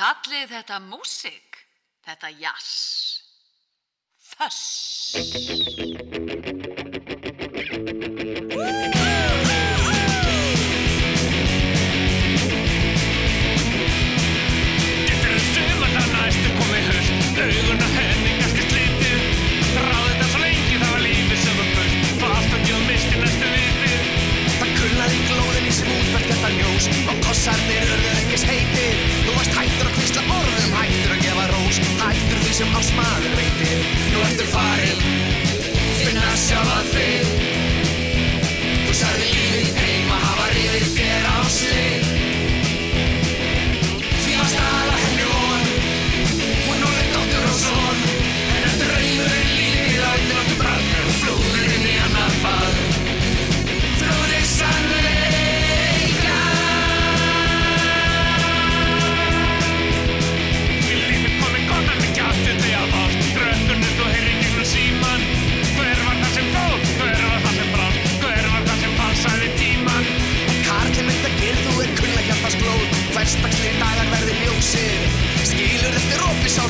Kallið þetta músik, þetta jazz. Föss. Sem ásmaður veitir. Nú ertu farin, finna sjálfa þig. Þú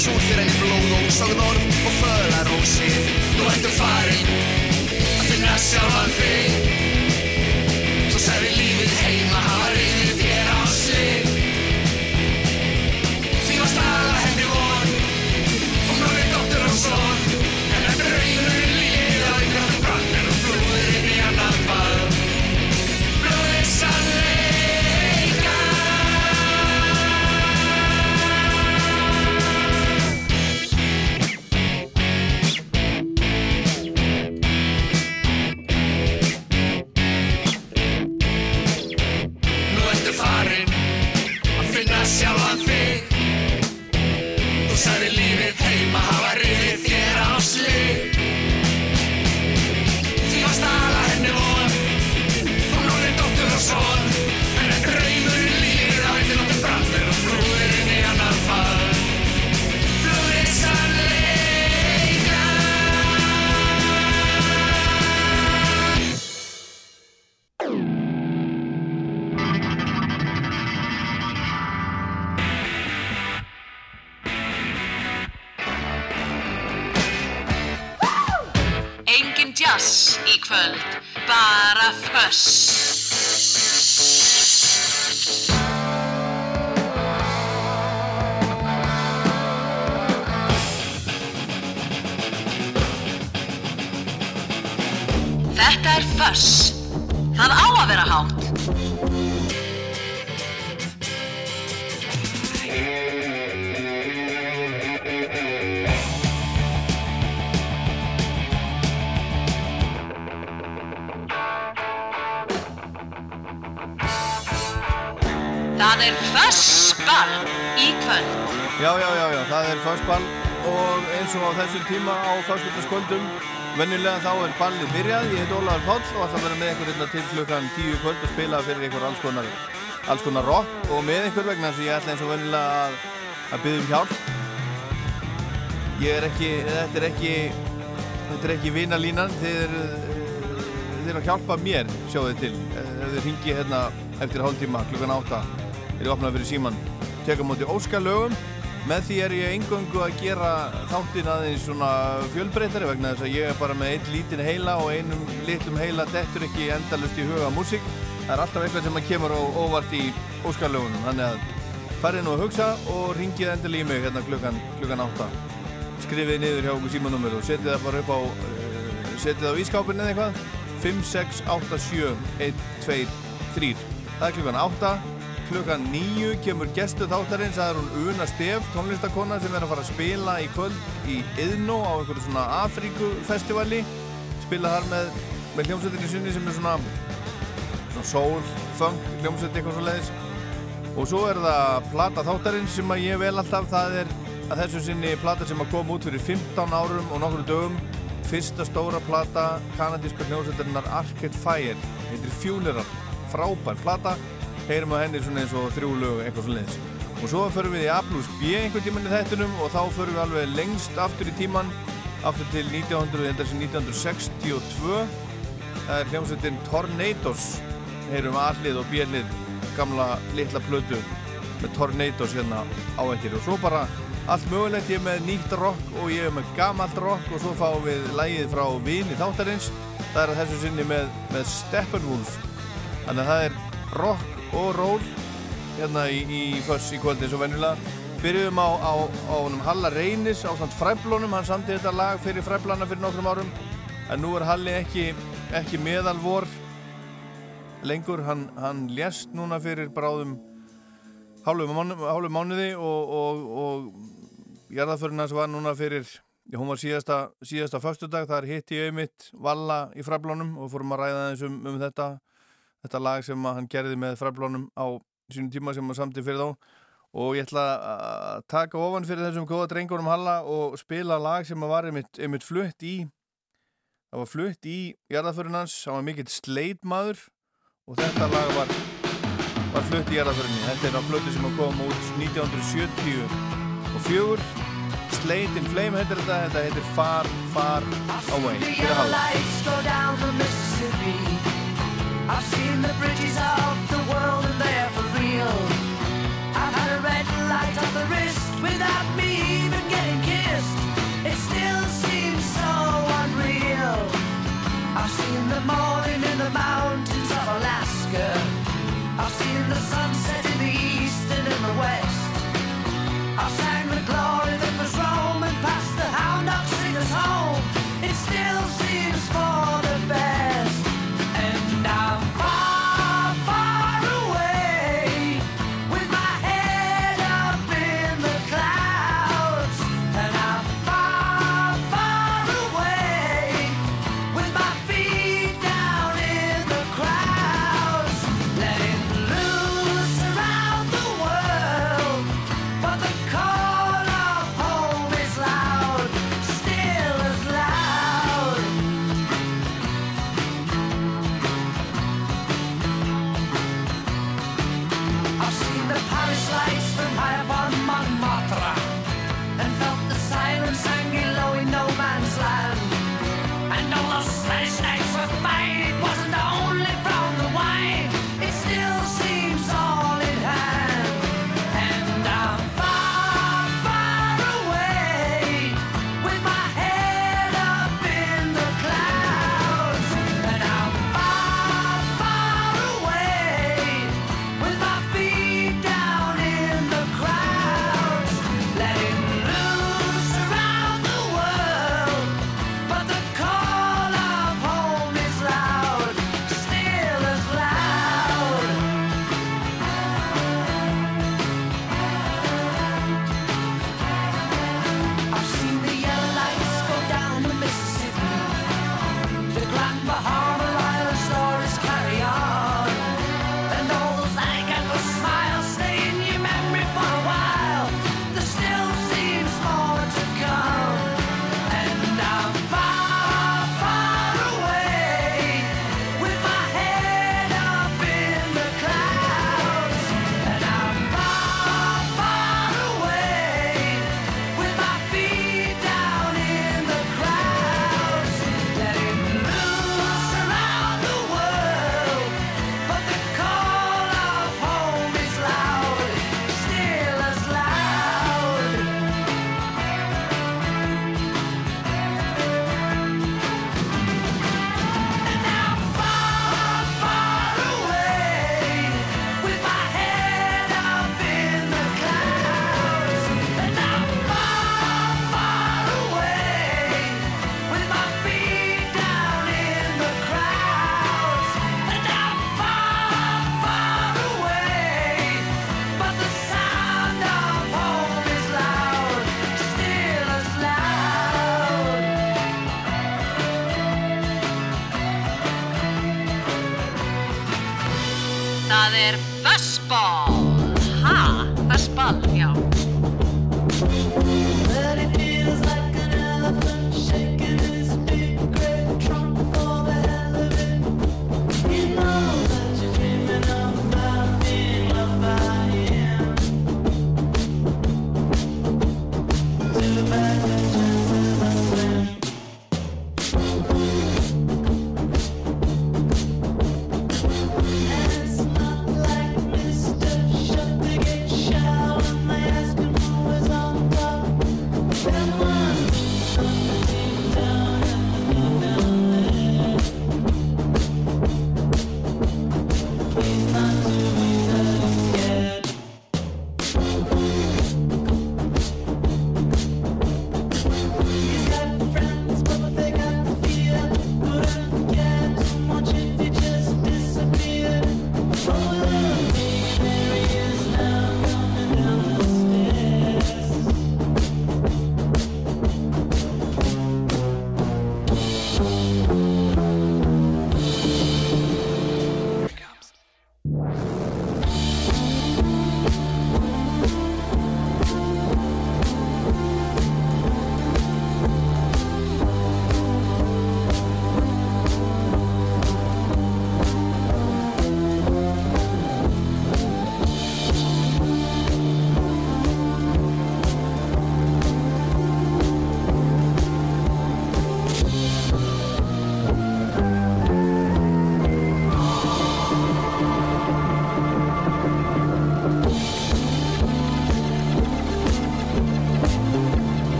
eftir opis á súlfir venjulega þá er ballið byrjað, ég heit Ólaður Páll og ætla að vera með ykkur hérna til klukkan 10 kvöld og spila fyrir ykkur alls konar, alls konar rock og með ykkur vegna þess að ég ætla eins og venjulega að, að byggja um hjálp. Ég er ekki, þetta er ekki, þetta er ekki vinalínan, þið er, þið er að hjálpa mér, sjáðu þið til, ef þið ringi hérna eftir hálftíma klukkan 8 er ég opnað fyrir síman teka á móti óskalögum með því er ég engöngu að gera þáttinn aðeins svona fjölbreytari vegna þess að ég er bara með einn lítinn heila og einum litlum heila dettur ekki endalust í huga músík. Það er alltaf eitthvað sem að kemur óvart í óskalögunum þannig að farið nú að hugsa og ringið endalí í mig hérna klukkan, klukkan 8 skrifið niður hjá okkur símanúmer og setið það bara upp á uh, setið það á ískápin eða eitthvað. 5, 6, 8, 7, 1, 2, 3 það er klukkan 8 klukkan 9 kemur gestu þáttarins það er hún Una Stef, tónlistakona sem er að fara að spila í kvöld í Iðnó á einhverju svona Afríkufestivali. Spila þar með, með hljómsveitinni sinni sem er svona, svona soul, funk hljómsveit eitthvað svo leiðis og svo er það plata þáttarins sem að ég vel alltaf það er að þessu sinni plata sem að koma út fyrir 15 árum og nokkru dögum. Fyrsta stóra plata kanadíska hljómsveitarinnar Arcade Fire. Heitir Funeral, frábær plata heyrum að henni svona eins og þrjú lög eitthvað svo leiðis og svo förum við í A plus B einhvern tíman í þettunum og þá förum við alveg lengst aftur í tíman aftur til 1900, ég held að þessi 1962 það er hljómsveitin Tornadoes. Heyrum A-hlið og B-hlið gamla litla plötu með Tornadoes hérna á eittir og svo bara allt mögulegt, ég er með nýtt rock og ég er með gamalt rock og svo fáum við lægið frá Vini þáttarins. Það er að þessu sinni með, með Steppenwolf. Þannig að það er rock og roll hérna í, í föss í kvöldin svo vennilega byrjuðum á, á, á Halla Reynis á samt Fræblónum, hann samti þetta lag fyrir Fræblana fyrir nokkrum árum. En nú er Halli ekki, ekki meðalvor lengur, hann, hann lést núna fyrir bráðum hálfu mánuði og, og, og jarðaförina sem var núna fyrir hún var síðasta, síðasta föstudag. Það er hitt í auðmitt Valla í Fræblónum og fórum að ræða eins um, um þetta þetta lag sem hann gerði með Fræblónum á sínum tíma sem hann samti fyrir þá. Og ég ætla að taka ofan fyrir þessum góða drengurum Halla og spila lag sem var einmitt, einmitt flutt í það var flutt í jarðaförunans, það var mikill sleitmaður og þetta lag var, var flutt í jarðaförinni þetta er á blötu sem kom út 1974 Slate in Flame heitir þetta. Þetta heitir Far Far Away. Fyrir Halla I've seen the bridges of the world and they're for real. I've had a red light on the wrist without me even getting kissed. It still seems so unreal. I've seen the morning in the mountains of Alaska. I've seen the sunset in the east and in the west. I've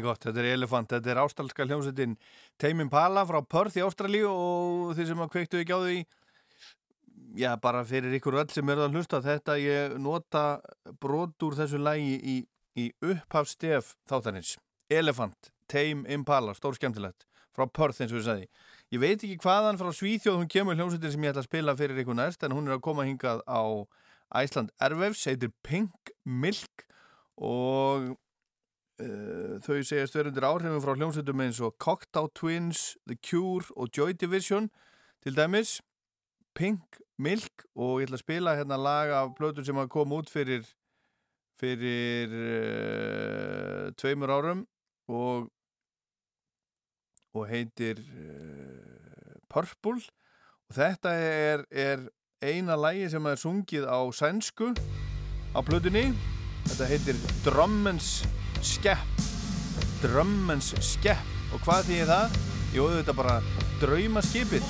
heldur gott, þetta er Elefant, þetta er ástralska hljómsveitin Tame Impala frá Perth í Ástralíu og þeir sem að kveiktu ekki á því já, bara fyrir ykkur öll sem eru að hlusta þetta, ég nota brot úr þessu lægi í, í upphafstef þáttanins Elefant, Tame Impala, stór skemmtilegt frá Perth eins og við sagði. Ég veit ekki hvaðan frá Svíþjóð hún kemur hljómsveitin sem ég ætla að spila fyrir ykkur næst en hún er að koma hingað á Æsland Ervefs, heitir Pink Milk og þau segjast verundir áhrifin frá hljómsveitum eins og Cocktail Twins, The Cure og Joy Division til dæmis. Pink Milk og ég ætla að spila hérna lag af blötu sem að koma út fyrir fyrir uh, tveimur árum og og heitir uh, Purple. Og þetta er, er eina lægi sem er sungið á sænsku á blötunni Þetta heitir Drummens Skepp Drummens Skepp og hvað þýðir það? Jú, þetta bara draumaskipið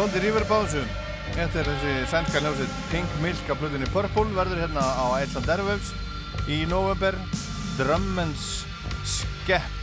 Svolítið rífur báðsum. Þetta er þessi sænska hljómsveit Pink Milk af blutinni Purple verður hérna á Æsland Airwaves í november Drummens Skepp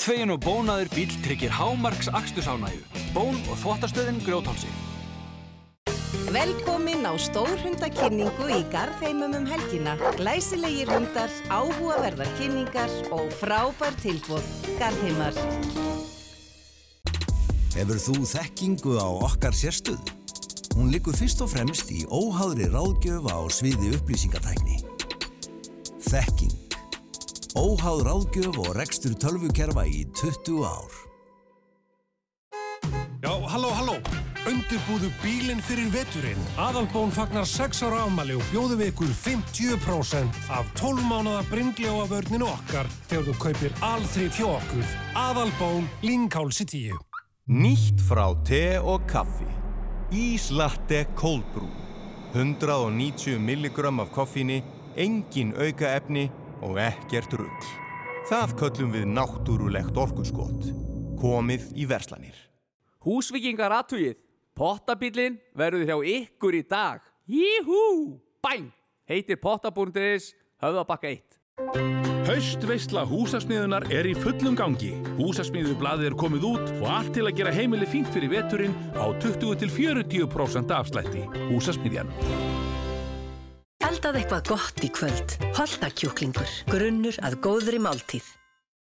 Handþvegin og bónaður bíl tryggir hámarks akstursánægu. Bón og þvottastöðin grjóthálsi. Velkomin á stórhundakynningu í Garðheimum um helgina. Glæsilegir hundar, áhugaverðar kynningar og frábær tilbúð. Garðheimar. Hefur þú þekkingu á okkar sérstöðu? Hún liggur fyrst og fremst í óháðri ráðgjöf á sviði upplýsingatækni. Þekking. Óháð ráðgjöf og rekstur tölvukerfa í 20 ár. Já, halló, halló. Undirbúðu bílinn fyrir veturinn. Aðalbón fagnar 6 ára ámali og bjóðu við ykkur 50% af 12 mánada bringljóavörninu okkar þegar þú kaupir alþrið hjá okkur. Aðalbón, Linghálsi 10. Nýtt frá te og kaffi. Íslatte Cold Brew. 190 milligram af koffíni, engin auka efni og ekkert rugg. Það köllum við náttúrulegt orkuskott. Komið í verslanir. Húsvikingar aðtugið. Pottabílinn verður hjá ykkur í dag. Jíhú! Bæn! Heitir pottabúndis, höfðabakka 1. Haustveisla húsasmiðunar er í fullum gangi. Húsasmiðublaðið er komið út og allt til að gera heimili fínt fyrir veturinn á 20-40% afslætti. Húsasmiðjan. Eldað eitthvað gott í kvöld. Holtakjúklingur. Grunnur að góðri máltíð.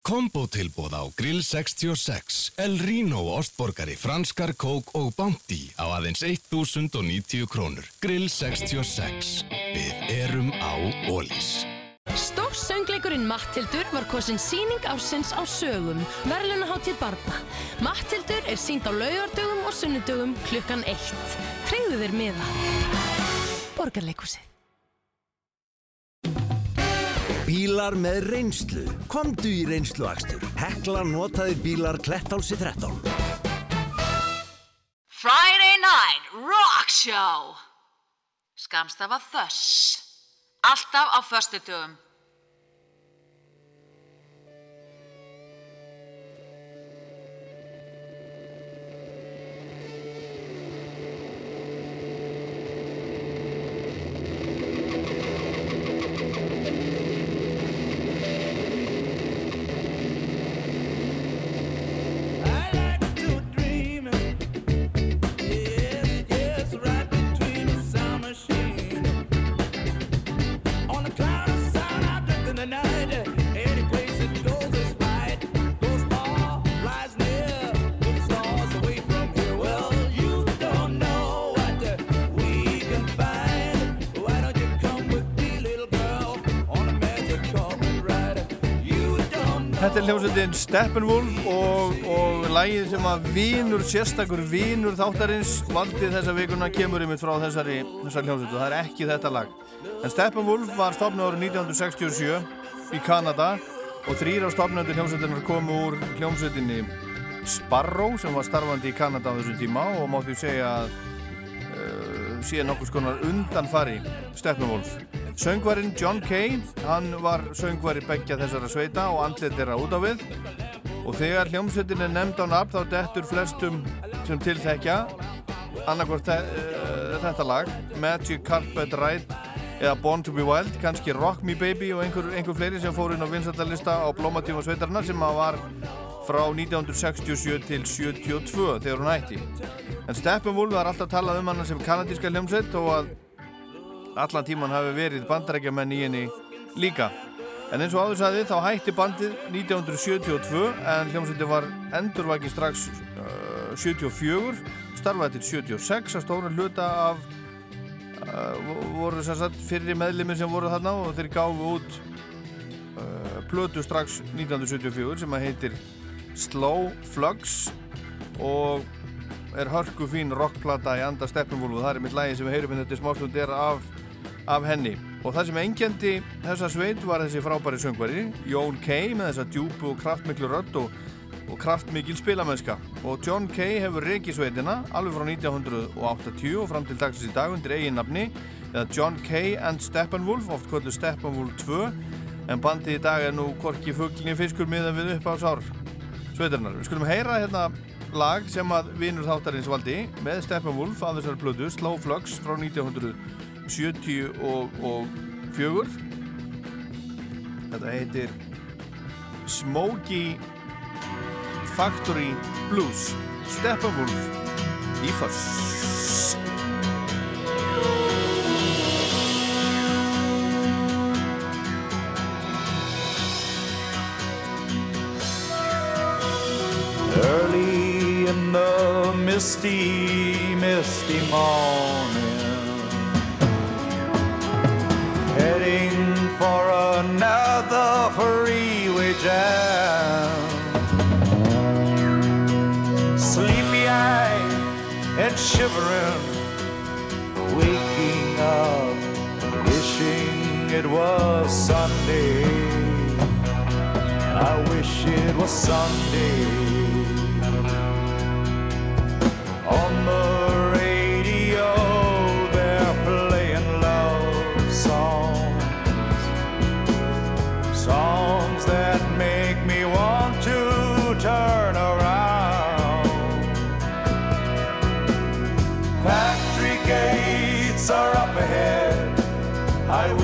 Kombotilbóð á Grill 66, El Rino Ostborgari, Franskar, Kók og Bounty á aðeins 1090 krónur. Grill 66. Við erum á Ólís. Stór söngleikurinn Mattildur var kosin síning ársins á sögum, verðlunaháttíð barna. Mattildur er sínd á laugardögum og sunnudögum klukkan eitt. Treyðu þér miða. Borgarleikusið. Bílar með reynslu. Komdu í reynsluakstur. Hekla notaðir bílar Klettálsi 13. Friday Night Rock Show Skamstafa Þöss Alltaf á föstudögum hljómsveitin Steppenwolf og, og lægið sem að vinur, sérstakur vinur þáttarins valdið þessa vikuna kemur yfir frá þessari, þessari hljómsveitu. Það er ekki þetta lag. En Steppenwolf var stopnað árið 1967 í Kanada og þrýra stopnandi hljómsveitinar komu úr hljómsveitinni Sparrow sem var starfandi í Kanada á þessu tíma og máttu segja að uh, síðan nokkur skonar undanfari Steppenwolf. Söngvarinn John Kay, hann var söngvari beggja þessara sveita og andlit þeirra út á við. Og þegar hljómsveitin er nefnd á nafn þá dettur flestum sem tilþekja annarkvært þetta lag Magic Carpet Ride eða Born to be Wild, kannski Rock Me Baby og einhver, einhver fleiri sem fór inn á vinsættalista á blómatíma sveitarna sem var frá 1967 til 72 þegar hún hætti en Steppenwolf var alltaf talað um hann sem kanadíska hljómsveit og að allan tíman hafi verið bandarækjamenn í henni líka. En eins og áður sagði þá hætti bandið 1972 en hljómsveitin var endurvækið strax uh, 74, starfaði til 76 að stóra hluta af uh, voru sagt, fyrir meðlimi sem voru þarna og þeir gáfu út uh, plötu strax 1974 sem að heitir Slow Flux og er hörku fín rockplata í anda og það er mitt lægi sem við heyrum en þetta er smástundir af, af henni og það sem engjandi þessa sveit var þessi frábæri söngvari Jón Kay með þessa djúbu og kraftmiklu rödd og, og kraftmikil spilamennska og John Kay hefur reikið sveitina alveg frá 1980 og fram til dagsins í dag undir eigin nafni eða John Kay and Steppenwolf oft kvöldu Steppenwolf 2 en bandið í dag er nú korki fugglinni fiskur miðan við upp á sár sveitarinnar. Við skulum heyra hérna lag sem að vinur þáttarins valdi með Steppenwolf af þessari plödu Slow Flux frá 1974 Þetta heitir Smokey Factory Blues Steppenwolf í fyrst Early in the misty, misty morning, heading for another freeway jam. Sleepy eyed and shivering, waking up, wishing it was Sunday. I wish it was Sunday. I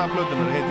2004 uppáðslega blödunar heitir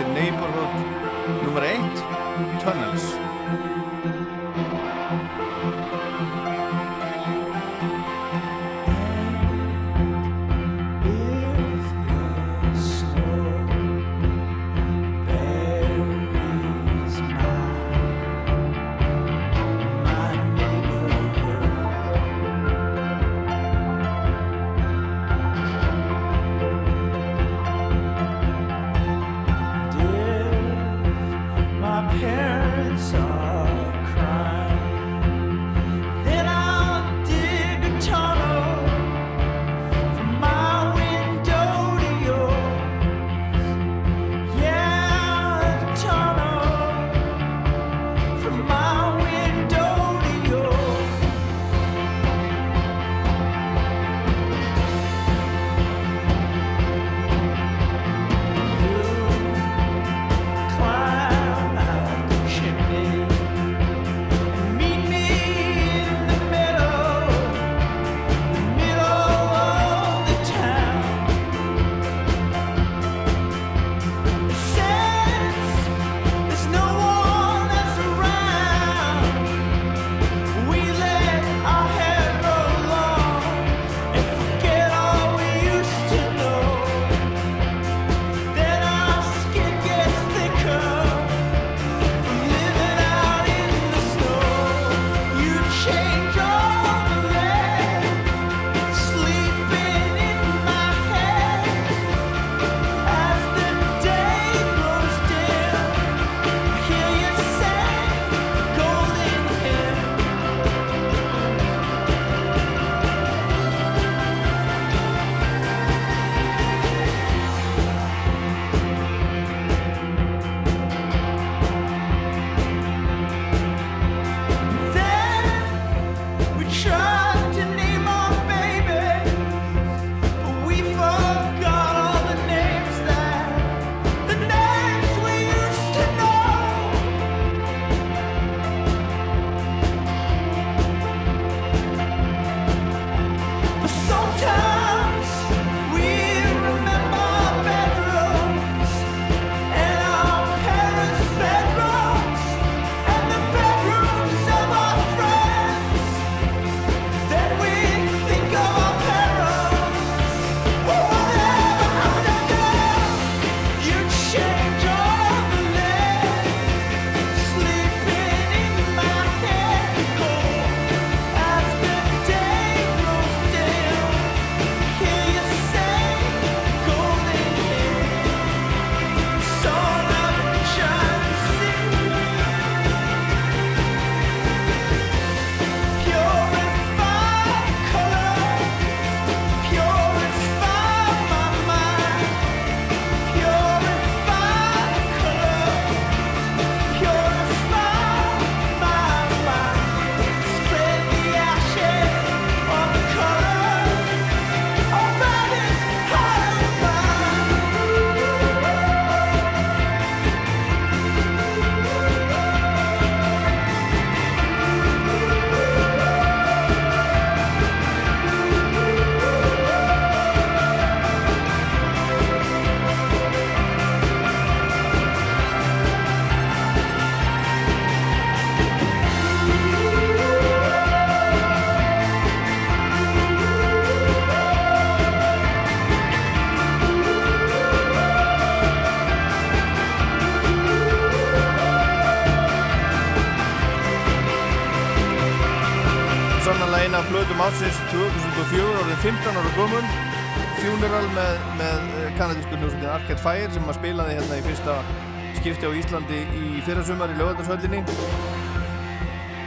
skipti á Íslandi í fyrrasumar í lögöldarsvöldinni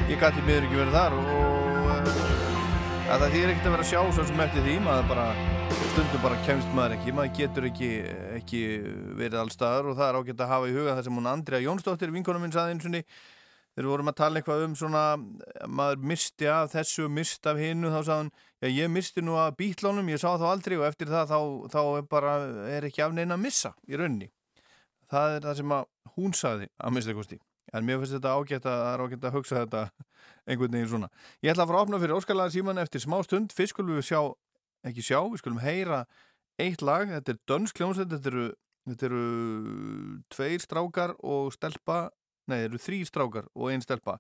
ég gæti miður ekki verið þar og uh, að það þýr ekkert að vera að sjá svo sem eftir því maður bara stundum bara kemst maður ekki maður getur ekki, ekki verið allstaðar og það er ágætt að hafa í huga það sem hún Andrea Jónsdóttir, vinkonum minn saði eins og þegar vorum að tala eitthvað um svona maður misti af þessu mist af hinnu þá hann, já ég misti nú af bítlónum ég sá þá aldrei og eftir það þá, þá er bara, er ekki af neina að missa í rauninni það er það sem hún sagði að mista kosti. En mér finnst þetta ágætt að, að, ágætt að hugsa þetta einhvern veginn svona. Ég ætla að fara að opna fyrir óskalega síman eftir smá stund. Fyrst skulum við sjá, ekki sjá við skulum heyra eitt lag. Þetta er Dönsk hljómsveit, þetta eru þetta eru tveir strákar og stelpa nei, það eru þrý strákar og einn stelpa.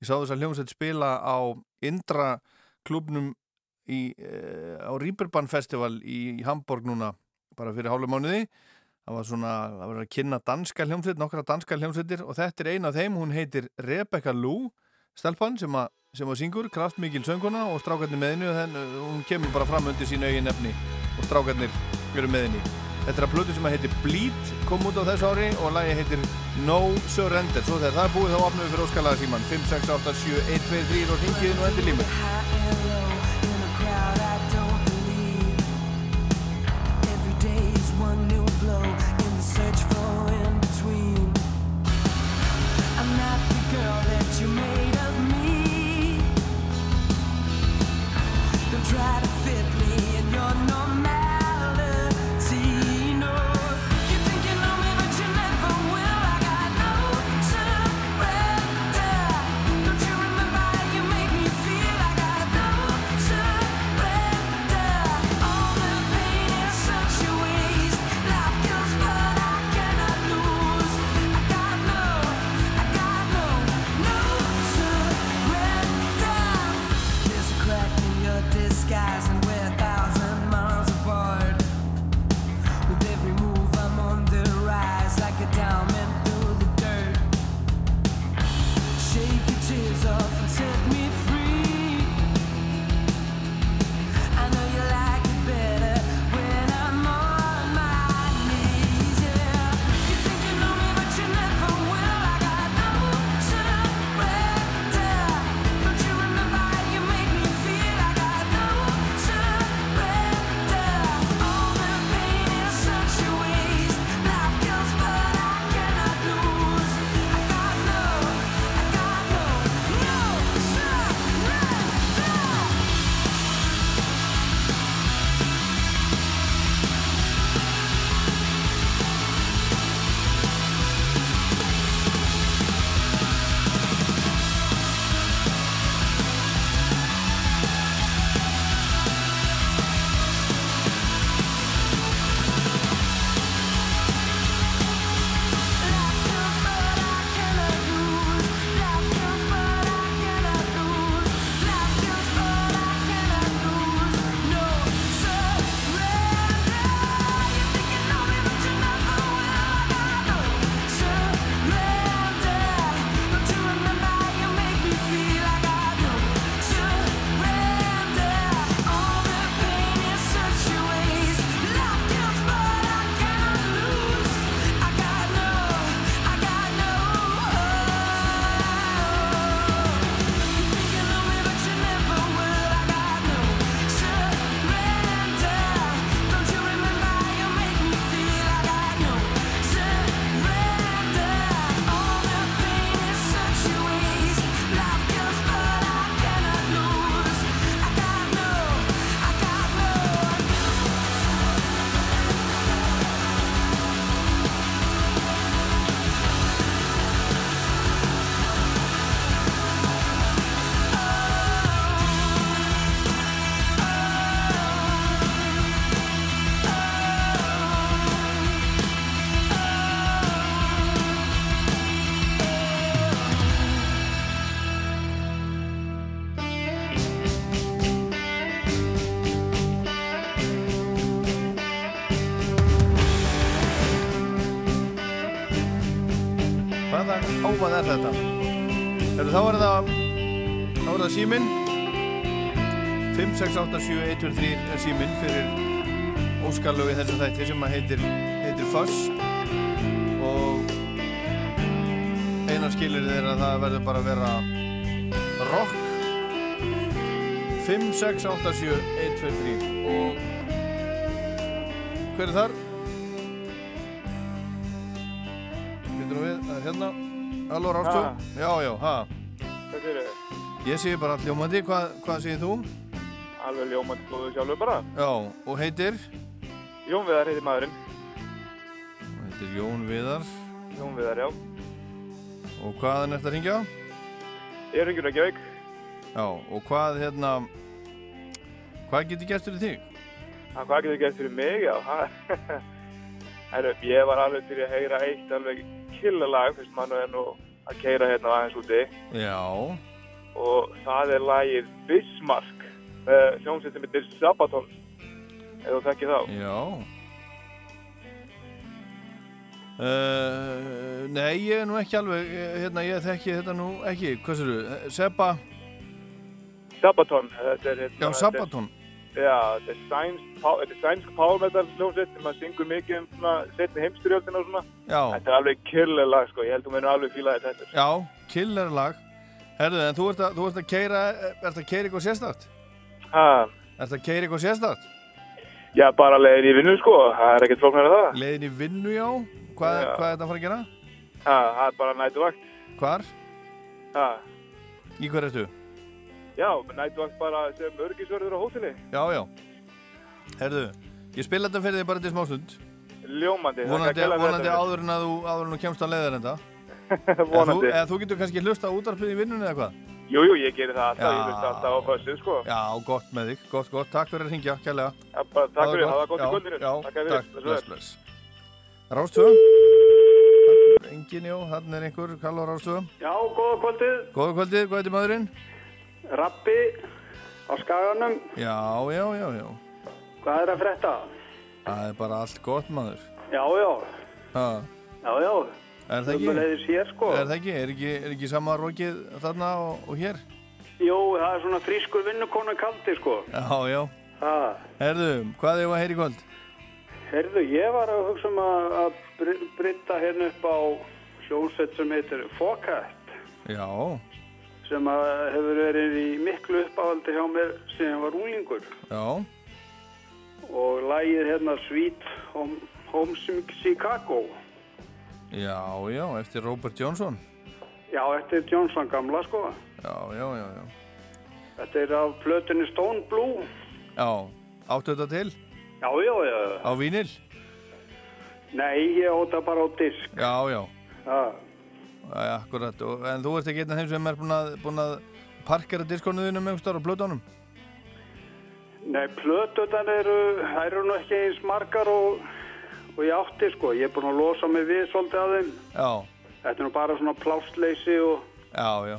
Ég sá þess að hljómsveit spila á Indra klubnum í, e, á Rýperbann festival í, Hamburg núna bara fyrir hálfu mánuði það var svona, það var að kynna danska hljómsveit nokkra danska hljómsveitir og þetta er eina af þeim hún heitir Rebecca Lou stelpann sem að, sem að syngur kraftmikil sönguna og strákarnir meðinu hún kemur bara fram undir sín eigin nefni og strákarnir eru meðinu Þetta er að blödu sem að heitir Bleed kom út á þessu ári og lagi heitir No Surrender. Svo þegar það er búið þá opnum við fyrir óskalaða síman 5, 6, 8, 7, 1, 2, 3 og ringiði nú endur límur Try to Ávað er þetta? Heru, þá er það þá er það síminn 5687123 er síminn fyrir óskarlögu í þessu þætti sem að heitir, heitir Fuss og eina skilir er að það verður bara að vera rock 5687123 og hver er þar? Halló Rástu? Ha. Já, já, ha Hvað segir þið? Ég segi bara hljómandi, hvað, hvað segir þú? Alveg ljómandi góðu sjálfur bara. Já, og heitir? Jón Viðar heitir maðurinn. Heitir Jón Viðar Jón Viðar, já. Og hvaðan ert að ringja? Ég er yngur Reykjavík. Já, og hvað hérna Hvað getur gert fyrir þig? Ha, hvað getur gert fyrir mig, já? ha? Herru, ég var alveg til að heyra eitt alveg killalag, fyrst mann er nú að keira hérna aðeins úti. Já Og það er lagið Bismarck, uh, hljómsveit sem heitir Sabaton. Ef þú þekkir þá. Já Uh, nei, ég er nú ekki alveg, eh, hérna, ég þekki þetta nú ekki, hvað sér þú, Seba, Sabaton, þetta er hérna... já, Sabaton, þetta er sænsk, pá- þetta er sænsk power metal hljómsveit sem að syngur mikið um svona setni heimstyrjöldina og svona. já, Þetta er alveg killerlag sko, ég held að þú munir alveg fíla þetta. já, killer lag, herðu, en þú ert að, þú ert að keira, ert að keira eitthvað sérstart? Ha, Ert að keira eitthvað sérstart? já, bara leiðin í vinnu sko, það er ekkert flóknar að það. Leiðin í vinnu, já, hvað, Já. hvað er þetta að fara að gera? Ha, það er bara nætuvakt. Hvar? Ha, Í hvað ertu? Já, nætuvakt bara sem örgisverður á hóteli. Já, já, herðu, ég spila þetta fyrir þig bara til smástund, Ljómandi. þakka vonandi, vonandi áður en að þú, áður en þú kemst á leiðar þetta. Vonandi. Eða þú, eða þú getur kannski hlusta á útarpið í vinnunni eða hvað? Jú, jú, ég gerir það alltaf, Já. ég hlusta alltaf á fössið sko. Já, gott með þig, gott, gott, takk fyrir að ringja, kærlega. Já, bara takk fyrir, hafa gott í Já, kvöldinu. Já, Takk fyrir. Engin, jú, hann er einhver, Kall á Rástvö. Já, góða kvöldið. Góða kvöldið, hvað heitir maðurinn? Rappi á skaganum. Já, já, já, já. Hvað er að frétta? Það er bara allt gott maður. Já, já. Ha, Já, já. er það ekki? Hér, sko. Er það ekki? Er ekki, er ekki sama rókið þarna og, og hér? Jú, það er svona frískur vinnukonu kaldi, sko. Já, já. Ha. Herðu, hvað er að heyra í kvöld? Herðu, ég var að hugsa um að, að bry- brydda hérna upp á hljómsveit sem heitir Fokat Já, sem hefur verið í miklu uppáhaldi hjá mér sem ég var úlingur já, og lagið hérna Sweet Home, Home Chicago já, já, eftir Robert Johnson. Já, er Johnson gamla sko Já, já, já, já. Þetta er af plötunni Stone Blue Já, áttu þetta til? Já, já, já Á vínil? Nei, ég óta bara á disk Já, já. Já, akkurat, og, en þú ert ekki einn af þeim sem er búin að, búin að parkera diskonuðinu með umstar á plötunum? Nei, plötutan eru, þær eru nú ekki eins margar og, og ég átti sko. Ég er búinn að losa mig við svolítið af þeim. Já, Þetta er nú bara svona plástleysi og já, já.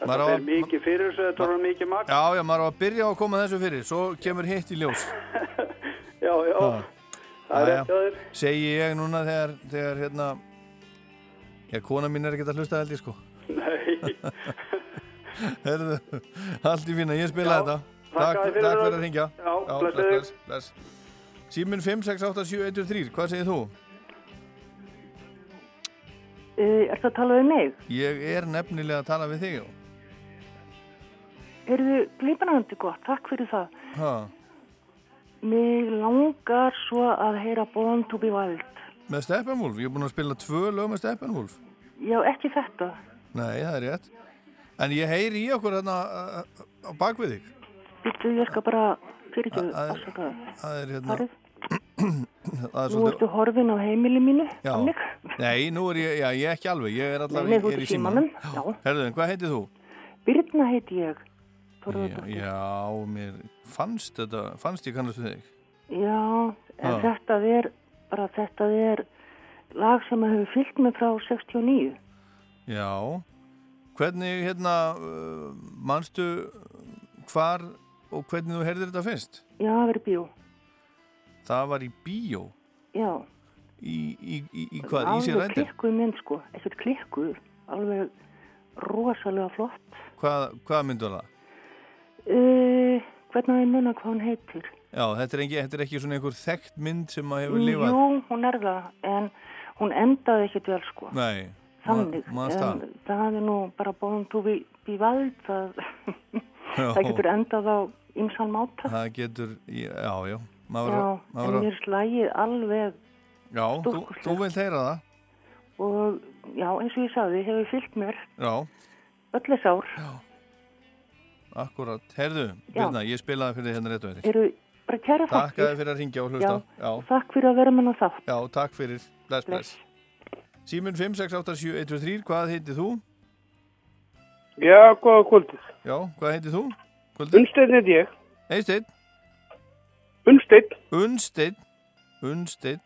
þetta Maður að- mikið fyrir þessu, þetta var mikið magn. Já, já, maður á að byrja á að koma þessu fyrir, svo kemur hitt í ljós. Já, já, það er hjá þér. Segi ég núna þegar, þegar hérna, já, kona mín er ekkert að hlusta held ég sko. Nei, Herðu, allt í fína, ég spila Já, þetta. Takk, fyrir takk það. fyrir að ringja. Já, bless, bless, bless. Síminn 5, 6, 8, 7, 1, 3, hvað segir þú? Er það að tala við mig? Ég er nefnilega að tala við þig, já. Erðu glimrandi gott, takk fyrir það. Ha, Mig langar svo að heyra Born to be Wild. Með Steppenwolf, ég er búin að spila tvö lög með Steppenwolf. Já, ekki þetta. Nei, það er rétt. En ég heyri í okkur hérna uh, á bakvið þig. Býttu, ég skal bara fyrirgjöðu, Það er- er hérna... Er Nú ertu horfin á heimili mínu, Já. Nei, nú er ég, já, ég er ekki alveg, ég er allavega, ég er í símanum, símanum. já. Herðu, en hvað heitið þú? Birna heiti ég. Já, já, mér fannst þetta, fannst ég kannast þig. Já, en þetta er, bara þetta er lag sem hefur fyllt mig frá 69. Já, hvernig, hérna, uh, manstu hvar og hvernig þú heyrðir þetta fyrst? Já, það verið bíó. Það var í bíó, Já. í, í, í, í hvað, í sér Alveg rættir? klikkuð mynd, sko. Ekkert klikkuð. Alveg rosalega flott. Hvað, hvað myndu það? Uh, hvernig ég muna hvað hún heitir. Já, þetta er, ekki, þetta er ekki svona einhver þekkt mynd sem að hefur lifað. Jú, hún er það, en hún endaði ekkit vel sko. Nei, Þannig, ma- manst það. hefði nú bara bóðum við vald, það, Já. það getur endað á ymsan máta. Það getur, já, já. Maður, Já, maður, en mér slægið alveg já, þú, þú vilt heyra það. og já, eins og ég sagði, hefur fyllt mér Já, öll þess ár. akkurat. Heyrðu, Birna, ég spilaði fyrir þig hérna rétt og eftir. Bara kæra Takk þakkir. að þið fyrir að ringja og hlusta. Já, Takk fyrir að vera með það þátt. já, takk fyrir. Bless, bless. Símun 5687123, hvað heitir þú? Já, góða kvöldið. Já, hvað heitir þú? Unnsteinn heit ég. Einsteinn? Unnsteinn. Unnsteinn. Unnsteinn.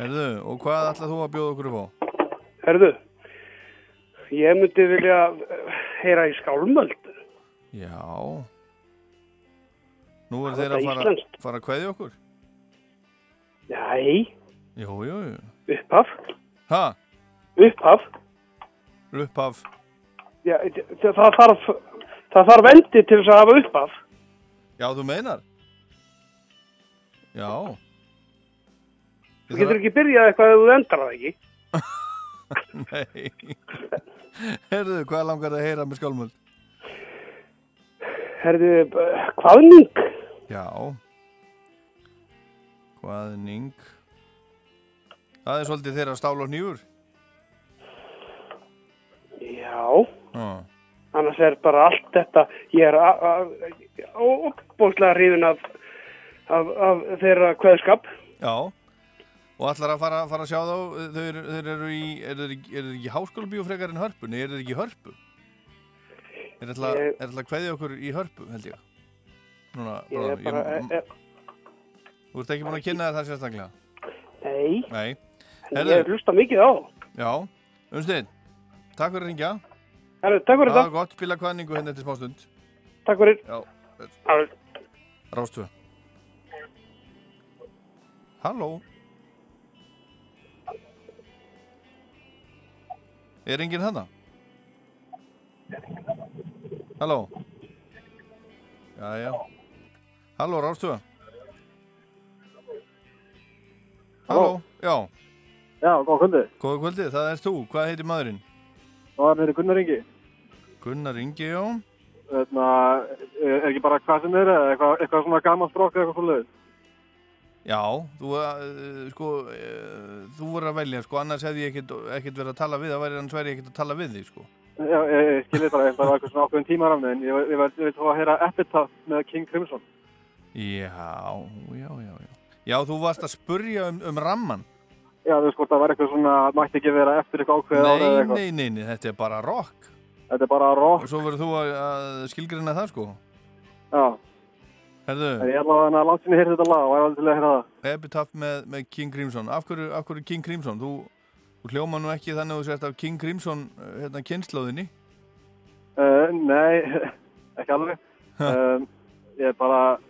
Herðu, og hvað ætlað þú að bjóða okkur upp á? Herðu, ég myndi vilja heyra í skálmöld. Já. Nú er þeir að fara, fara að kveðja okkur? Nei, Jú, jú, jú. upphaf. Ha? Upphaf. Upphaf. Já, það þarf, það þarf endi til þess að hafa upphaf. Já, þú meinar? Já. Þú getur ekki byrjað eitthvað ef þú endrar það ekki. Nei. Herðu, hvað langar það að heyra með skálmöld? Herðu, hvaðning? Já. Hvaðning. Það er svolítið þeirra stál og nýfur. Já, Já. annars er bara allt þetta, ég er óbúslega hrifin af, af, af þeirra kveðskap. Já. Og ætlar að fara, fara að sjá þá, þau eru, þeir eru í, eru þeir ekki, ekki í háskólabíu frekar en hörpu? Nei, eru þeir ekki hörpu? Er er ætla að kveðja okkur í hörpu, held ég. Núna, Ég er bráðum. bara, Ég- e, Þú ert ekki búin að kynna það sérstaklega? nei, Nei. en ég hlusta mikið á. Já, umstinn, takk fyrir að ringja. Herru, takk fyrir Það þetta. var gott, spila kvæningu hérna eftir smá stund. Takk fyrir. Rástu. Halló. Er enginn hana? Halló. Já, já. Halló, Rástu. Halló. Já. Já, góða kvöldið. Góða kvöldið, það er þú. Hvað heitir maðurinn? Það er Gunnar Ingi. Gunnar Ingi, já. Þetta, er er ekki bara hvað sem er eitthvað, eitthvað svona gaman strók eða eitthvað svona Já, þú, uh, sko, uh, þú voru að velja, sko, annars hefði ég ekkert, ekkert verið að tala við, það væri annars væri ég ekkert að tala við þig, sko. Já, ég, ég skiljið bara, það var eitthvað svona ákveðin tímaramni en ég, ég, ég, vil þá að heyra Epitaph með King Crimson. Já, já, já, já. Já, þú varst að spurja um, um ramman. Já, þú veist hvort það var eitthvað svona, mætti ekki vera eftir eitthvað ákveðið árið eða eitthvað. nei, nei, nei, þetta er bara rock. Þetta er bara rock. Og svo verður þú að, að skilgrina það, sko. Já. Herðu, ég ætla að langt sinni heyrði þetta lag og ég var alveg til að heyra það. Epitaph með, með King Crimson. Af hverju, af hverju King Crimson? Þú, þú hljóma nú ekki þannig að þú sért af King Crimson, uh, hérna, kynnslóðinni. Uh, nei, ekki alveg. Um, ég er bara, eh,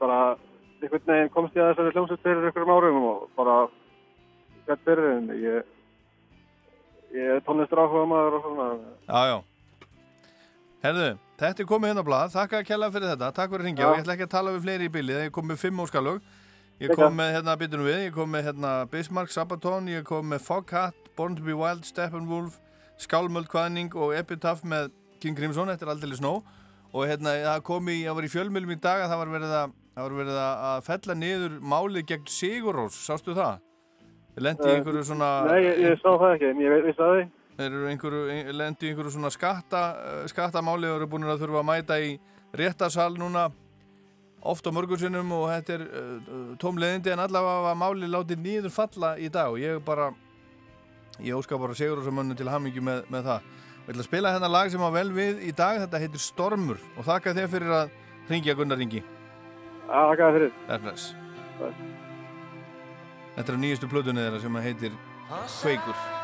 bara, einhvern veginn komst ég að þessari hljómsveit fyrir einhverjum árum og bara, hvert fyrir en ég, ég er tónlistur áhuga maður og svona. Já, já. Herðu, þetta er komið hérna á blað, þakka að kella fyrir þetta, takk fyrir Já. og ég ætla ekki að tala við fleiri í bylli, ég kom með fimm óskalög, ég kom með hérna, byttunum við, ég kom með hérna Bismarck, Sabaton, ég kom með Foghat, Born to be Wild, Steppenwolf, Skálmöld Kvæðning og Epitaph með King Crimson, þetta er aldrei snó og hérna það kom í, það var í fjölmjölum í dag að það var verið að, það var verið að fella niður málið gegn Sigurós, sástu það? Lendi í Eh, einhverju svona... Nei, ég, ég sá það ekki, ég ve- vissi að því. Þeir eru einhverju, ein- lendi í einhverju svona skatta, eh, skattamáli og eru búin að þurfa að mæta í réttasal núna oft á mörgursinnum og þetta er tómleðindi en allavega var máli látið nýður falla í dag og ég bara, ég óska bara segur þessum mönnu til hamingju með, með það. Við ætla að spila hérna lag sem var vel við í dag, þetta heitir Stormur og þakka þér fyrir að ringja Gunnar Ringi. Þakka þér fyrir. Erfles. Þetta er á nýjustu plötunni þeirra sem heitir Kveikur.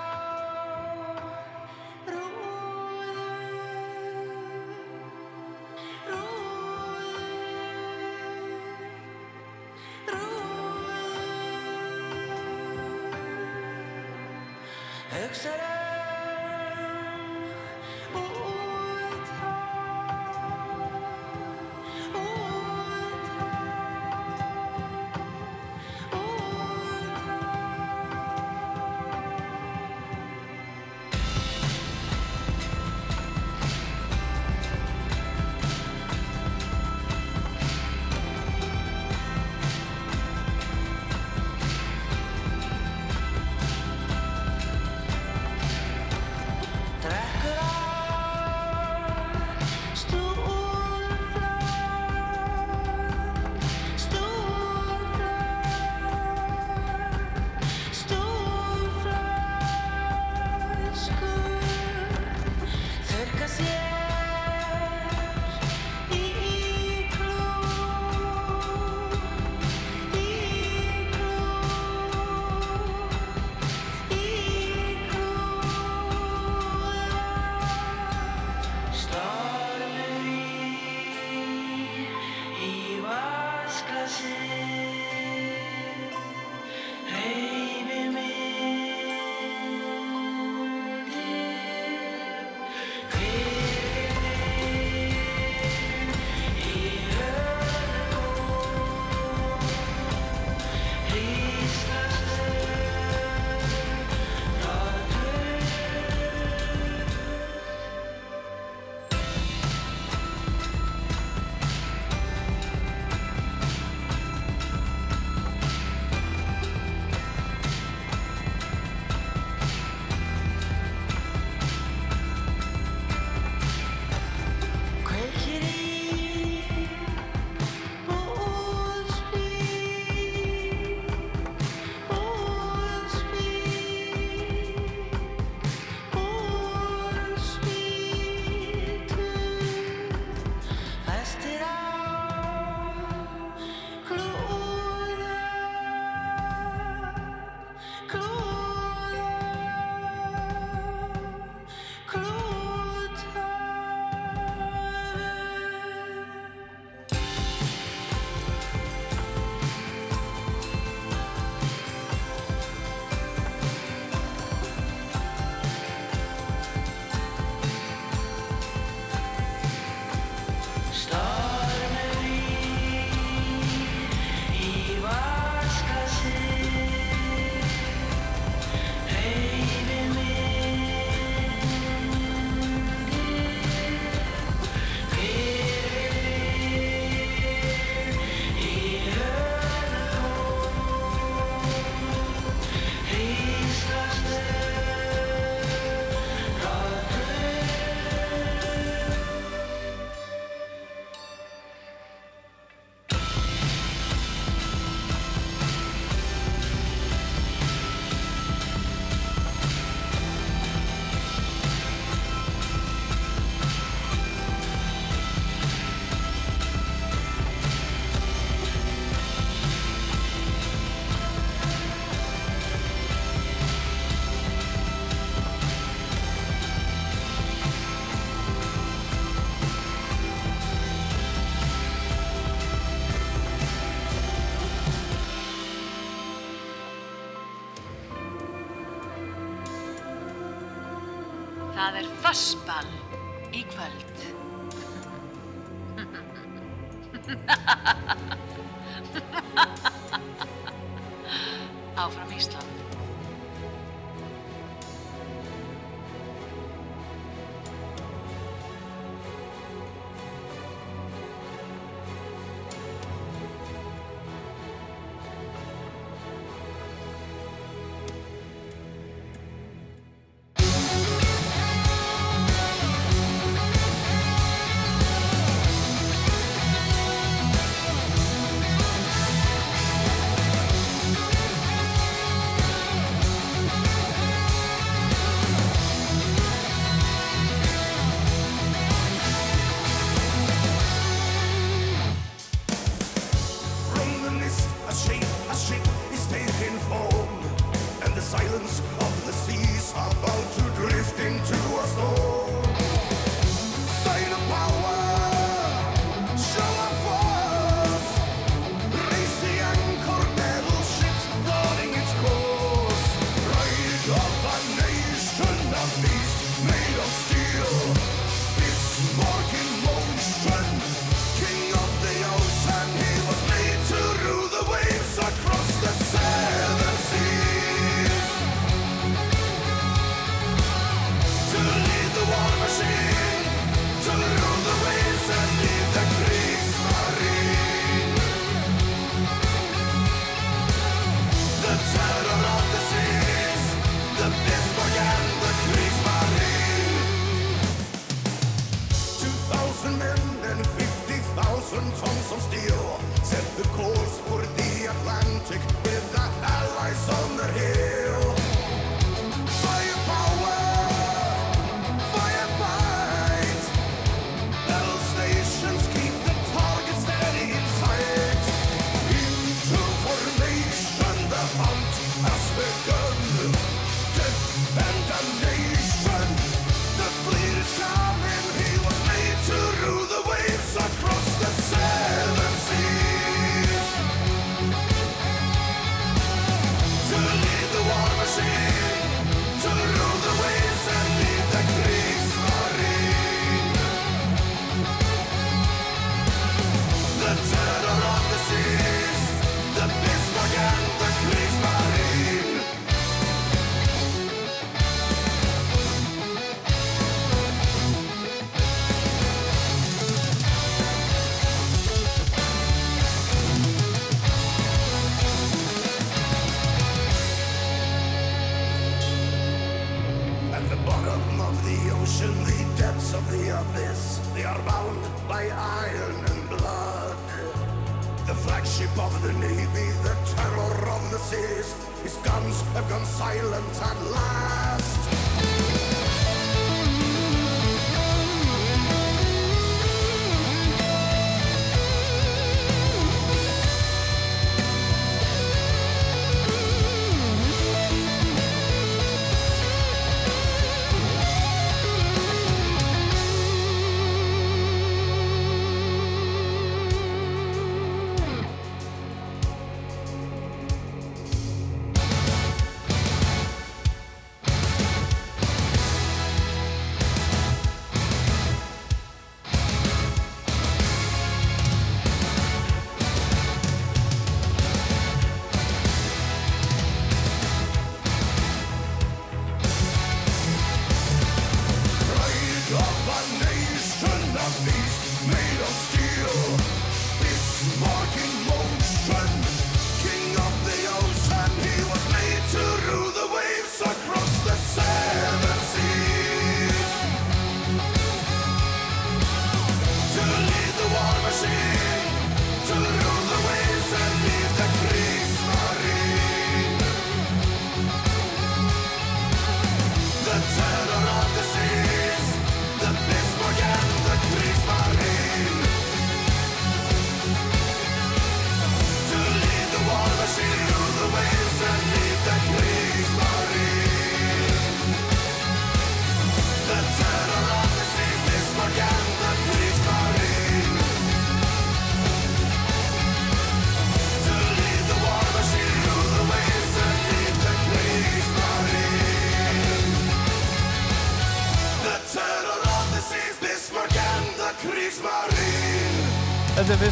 Husband.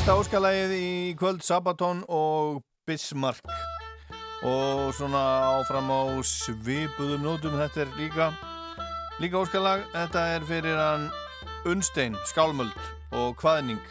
Fyrsta óskalægið í kvöld Sabaton og Bismarck. Og svona áfram á svipuðum nótum þetta er líka líka óskalag, þetta er fyrir hann Unnstein, Skálmöld og Hvaðning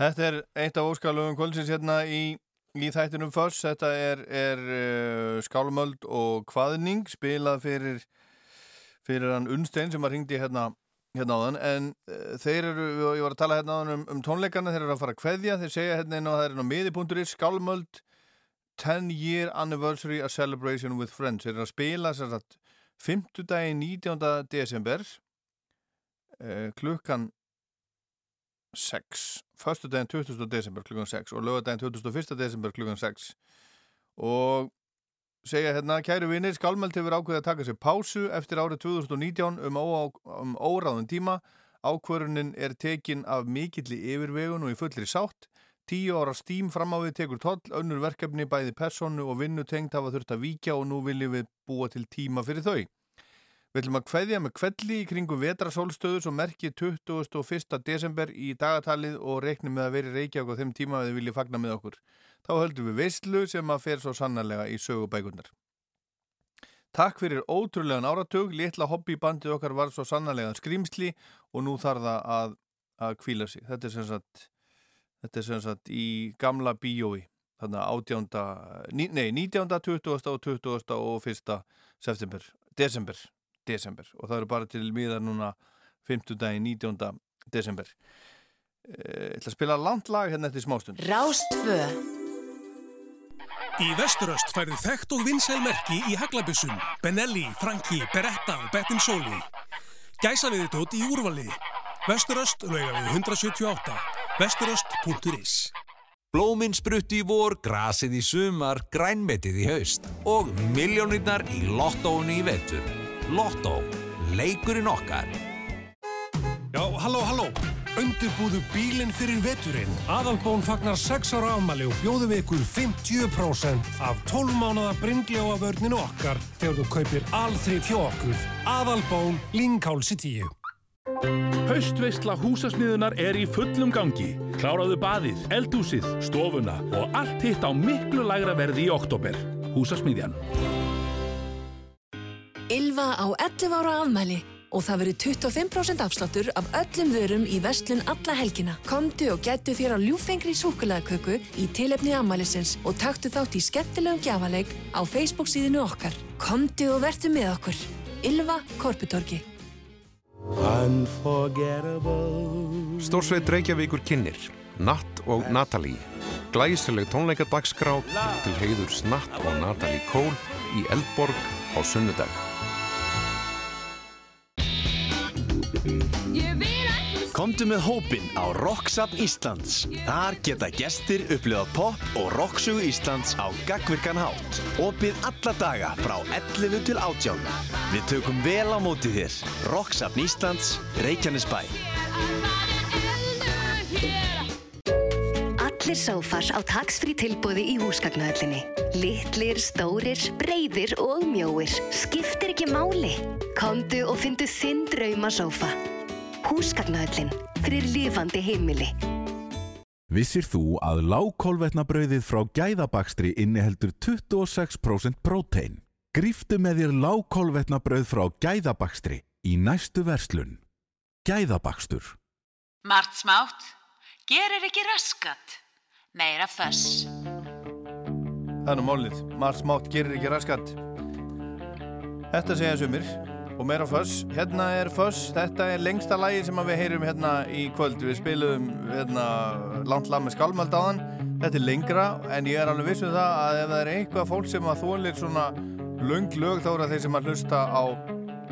Þetta er eitt af óskalugum kvöldsins hérna í, í þættinum Föss. Þetta er, er uh, skálmöld og kvaðning spilað fyrir, fyrir hann Unnstein sem var hringdi hérna, hérna áðan. En uh, þeir eru, ég var að tala hérna áðan um, um tónleikana, þeir eru að fara að kveðja. Þeir segja hérna inn á það er inn á miði.ri skálmöld 10 year anniversary a celebration with friends. Þeir eru að spila sér að 5. dagi 19. desember uh, klukkan 6 förstu daginn 20. desember klukkan 6 og lögadaginn 21. desember klukkan 6 og segja hérna, kæru vinir, skálmælt hefur ákveðið að taka sér pásu eftir árið 2019 um, um óráðun tíma ákvörunin er tekin af mikilli yfirvegun og í fullri sátt tíu ára stím fram á við tekur toll önnur verkefni bæði personu og vinnu tengt hafa þurft að víkja og nú viljum við búa til tíma fyrir þau Við ætlum að kveðja með kvelli í kringu vetrasólstöður sem merkir 21. desember í dagatalið og reiknum með að veri Reykjavík á þeim tíma að þið viljið fagna með okkur. Þá höldum við veistlu sem að fer svo sannarlega í sögubækunar. Takk fyrir ótrúlegan áratug, litla hobbybandið okkar var svo sannarlegan skrýmsli og nú þarf það að, að kvíla sig. Þetta er sem sagt, þetta er sem sagt í gamla bíói, þannig að 18. Nei, 19. 20. og 20. og 1. september, desember desember og það eru bara til miðar núna 5. dagi 19. desember Ég ætla að spila landlag hérna eftir smástund Rástfö Í Vesturöst færðu þekkt og vinsælmerki í haglabissum, Benelli, Franki, Beretta og Bettin Soli. Gæsaviðitótt í úrvali. Vesturöst lauga við 178. Vesturöst.is Blóminn sprutti í vor, grasið í sumar, grænmetið í haust og miljónirnar í lottónu í vetur. Lottó, leikurinn okkar. Já, halló, halló. Undirbúðu bílinn fyrir veturinn. Aðalbón fagnar 6 ára afmæli og bjóðu við ykkur 50% af 12 mánada brindljóa vörninu okkar þegar þú kaupir alþrið hjá okkur. Aðalbón, Línkálsi 10. Haustveistla húsasmiðunar er í fullum gangi. Kláraðu baðið, eldúsið, stofuna og allt hitt á miklu lægra verði í oktober. Húsasmiðjan. Ylva á 11 ára afmæli og það verður 25% afsláttur af öllum vörum í vestlun alla helgina. Komdu og getu þér á ljúfengri súkulæðaköku í tilefni afmælisins og taktu þátt í skemmtilegum gjafaleik á Facebook síðinu okkar. Komdu og vertu með okkur. Ylva Korputorgi. Stórsveit Reykjavíkur kynir Natt og Natalie Glæsileg tónleikadagskrá til heiðurs Natt og Natalie Cole í Eldborg á sunnudag Komdu með hópinn á Rocksapn Íslands. Þar geta gestir upplifað pop og rocksögu Íslands á gagvirkan hátt. Opið alla daga frá 11 til 18. Við tökum vel á móti þér. Rocksapn Íslands, Reykjanesbæ. Allir sófars á tax-free tilbúði í húsgagnuhöllinni. Littlir, stórir, breyðir og mjóir. Skiptir ekki máli. Komdu og fyndu þinn drauma sófa. Húsgagnuhöllin. Fyrir lifandi heimili. Vissir þú að lágkólvetnabrauðið frá gæðabakstri inniheldur 26% prótein? Gríftu með þér lágkólvetnabrauð frá gæðabakstri í næstu verslun. Gæðabakstur. Mart smátt, gerir ekki raskat. Meira föss. Það er nú málið, margt smátt gerir ekki raskat. Þetta segja sumir. Og meira föss, hérna er föss þetta er lengsta lægi sem við heyrum hérna í kvöld, við spilum hérna, langt lag með skálmöld á þann þetta er lengra, en ég er alveg viss um það að ef það er eitthvað fólk sem að þólir svona löng lög þá er það þeir sem að hlusta á,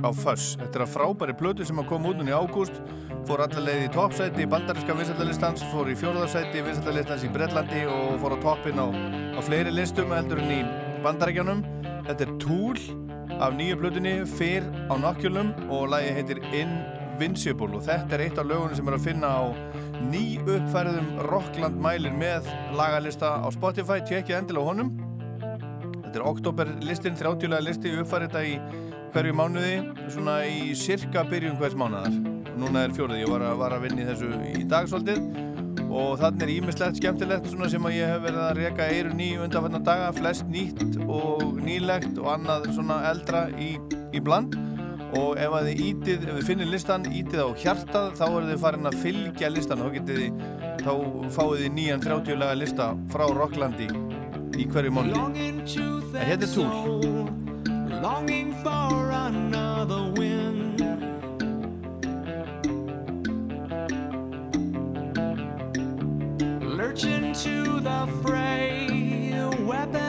á föss þetta er að frábæri plötu sem að koma út núna í ágúst fór allar leið í toppsæti í bandarinska vinsættalistans, fór í fjórðarsæti í vinsættalistans í Breitlandi og fór á toppin á, á fleiri listum heldur en í bandarækjanum. Þetta er Tool af nýju plötunni fyrr á nokkjölum og lagi heitir Invincible og þetta er eitt af lögunum sem er að finna á ný uppfærðum Rockland mælir með lagalista á Spotify, tjekkið endilega honum. Þetta er oktoberlistin, 30 listi uppfærið þetta í hverju mánuði, svona í cirka byrjun hvers mánuðar núna er fjórið, ég var að, var að vinna í þessu í dag svolítið. Og þannig er ímislegt skemmtilegt svona sem að ég hef verið að reyka eirun í undanfannan daga, flest nýtt og nýlegt og annað svona eldra í, í bland. Og ef að þið ítið, ef þið finnir listan ítið á hjartað, þá eru þið farin að fylgja listan, þið þá fáið þið nýjan 30 laga lista frá Rocklandi í hverju mánuði. En hérna er Tool Longing for another wind. Lurching to the fray, weapon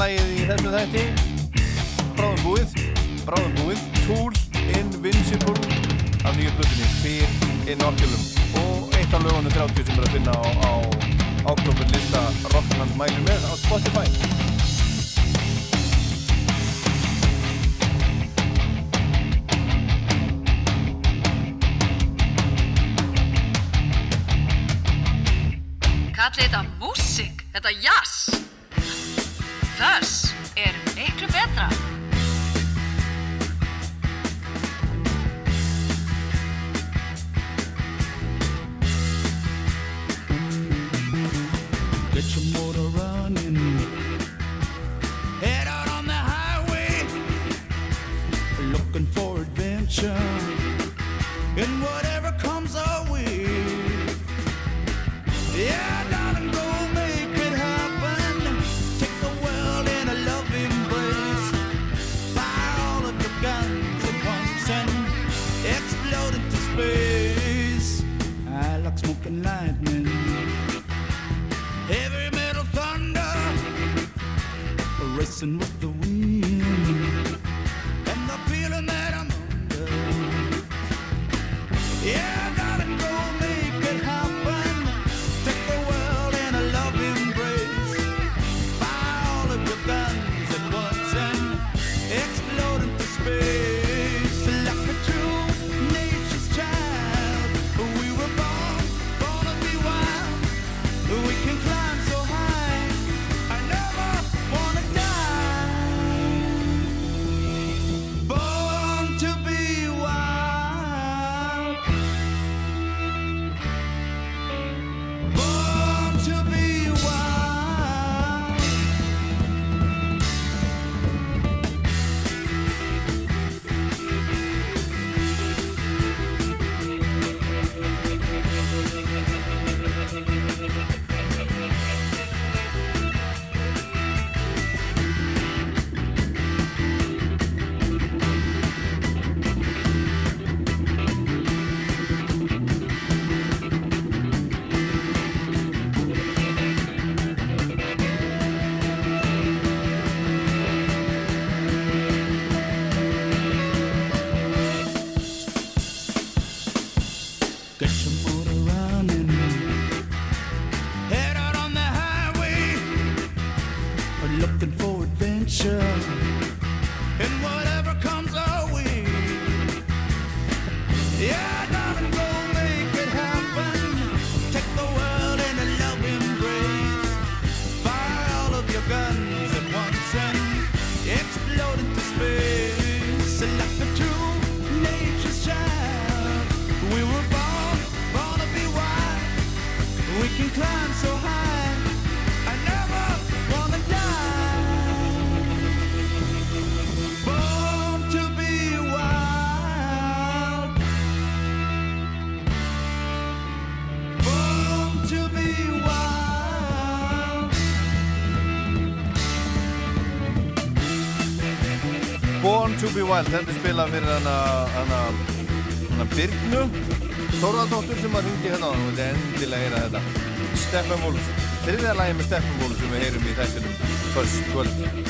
lagið í þessum þætti. Be Wild, þetta er spilað fyrir hana, hana, hana Birgnu Þóraldóttur sem var hindi hérna á hann. Og þetta er endilega eira þetta. Steffen Wolf, þriðja lægi með Steffen Wolf sem við heyrum í þessum fyrst kvöld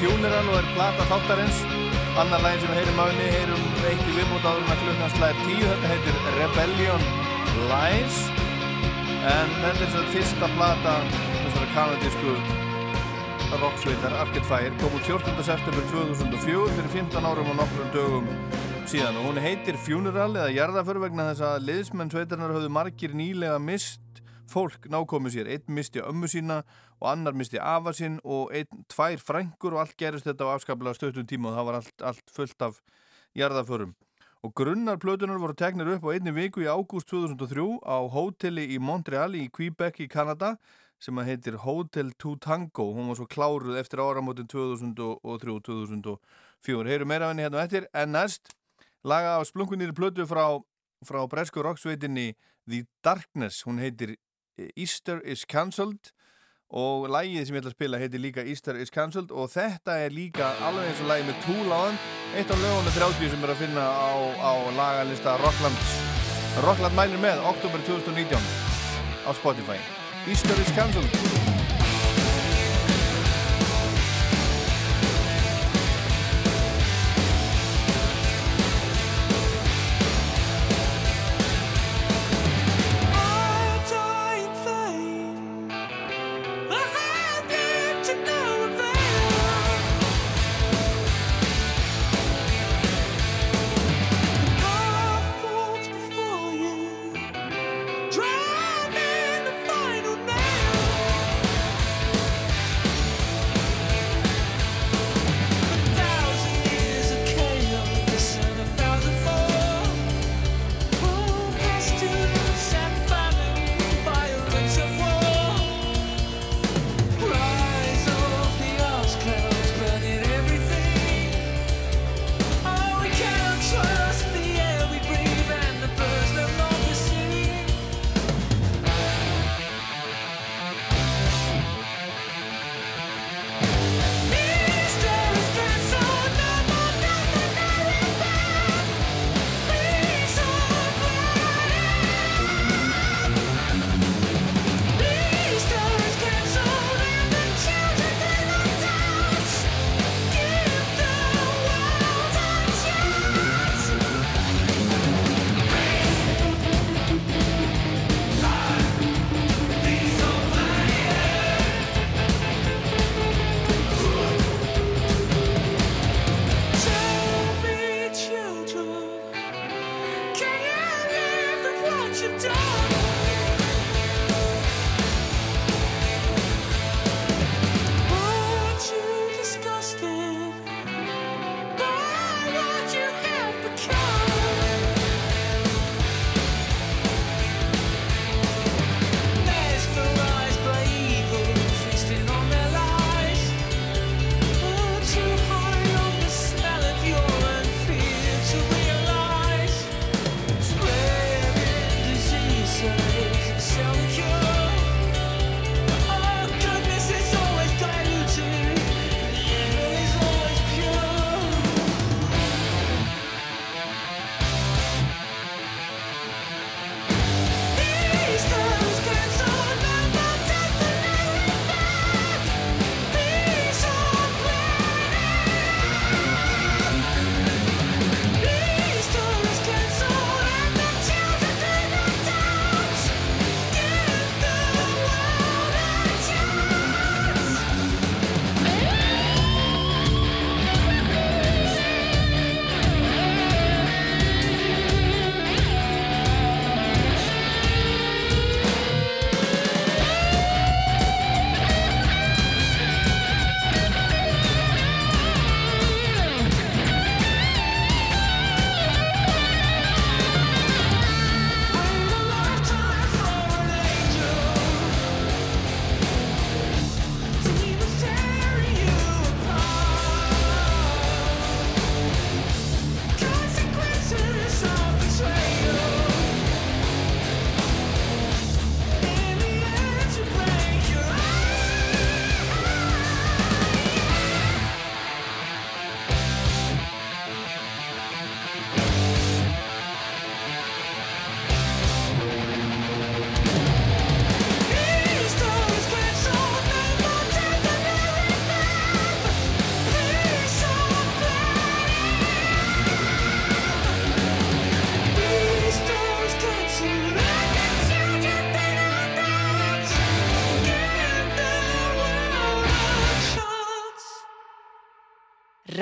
Funeral og er plata þáttarins. Annar lægin sem við heyrum á henni, heyrum eitt í viðbútt áður en að klukkan slæðir tíu. Þetta heitir Rebellion Lies. En þetta er þessari fyrsta plata þessari kanadísku rocksveitar Arcade Fire kom út 14. september 2004 fyrir 15 árum og nokkrum dögum síðan og hún heitir Funeral eða jarðaför vegna þess að liðsmenn sveitarnar höfðu margir nýlega mist fólk nákomið sér, einn misti ömmu sína og annar misti afa sín og einn tvær frængur og allt gerist þetta á afskaplega stöttum tíma og það var allt, allt fullt af jarðaförum og grunnar plötunar voru tegnir upp á einni viku í ágúst 2003 á hóteli í Montreal í Quebec í Kanada sem að heitir Hotel Tutango. Hún var svo kláruð eftir áramótin 2003-2004 heyru meira af henni hérna og eftir. En næst laga á splunkunir plötu frá, frá bresku rocksveitinni The Darkness. Hún heitir Easter is Cancelled og lægið sem ég ætla að spila heitir líka Easter is Cancelled og þetta er líka alveg eins og lægi með túláðan eitt á lögunu 30 sem er að finna á, á lagalista Rocklands. Rockland mælir með oktober 2019 á Spotify. Easter is Cancelled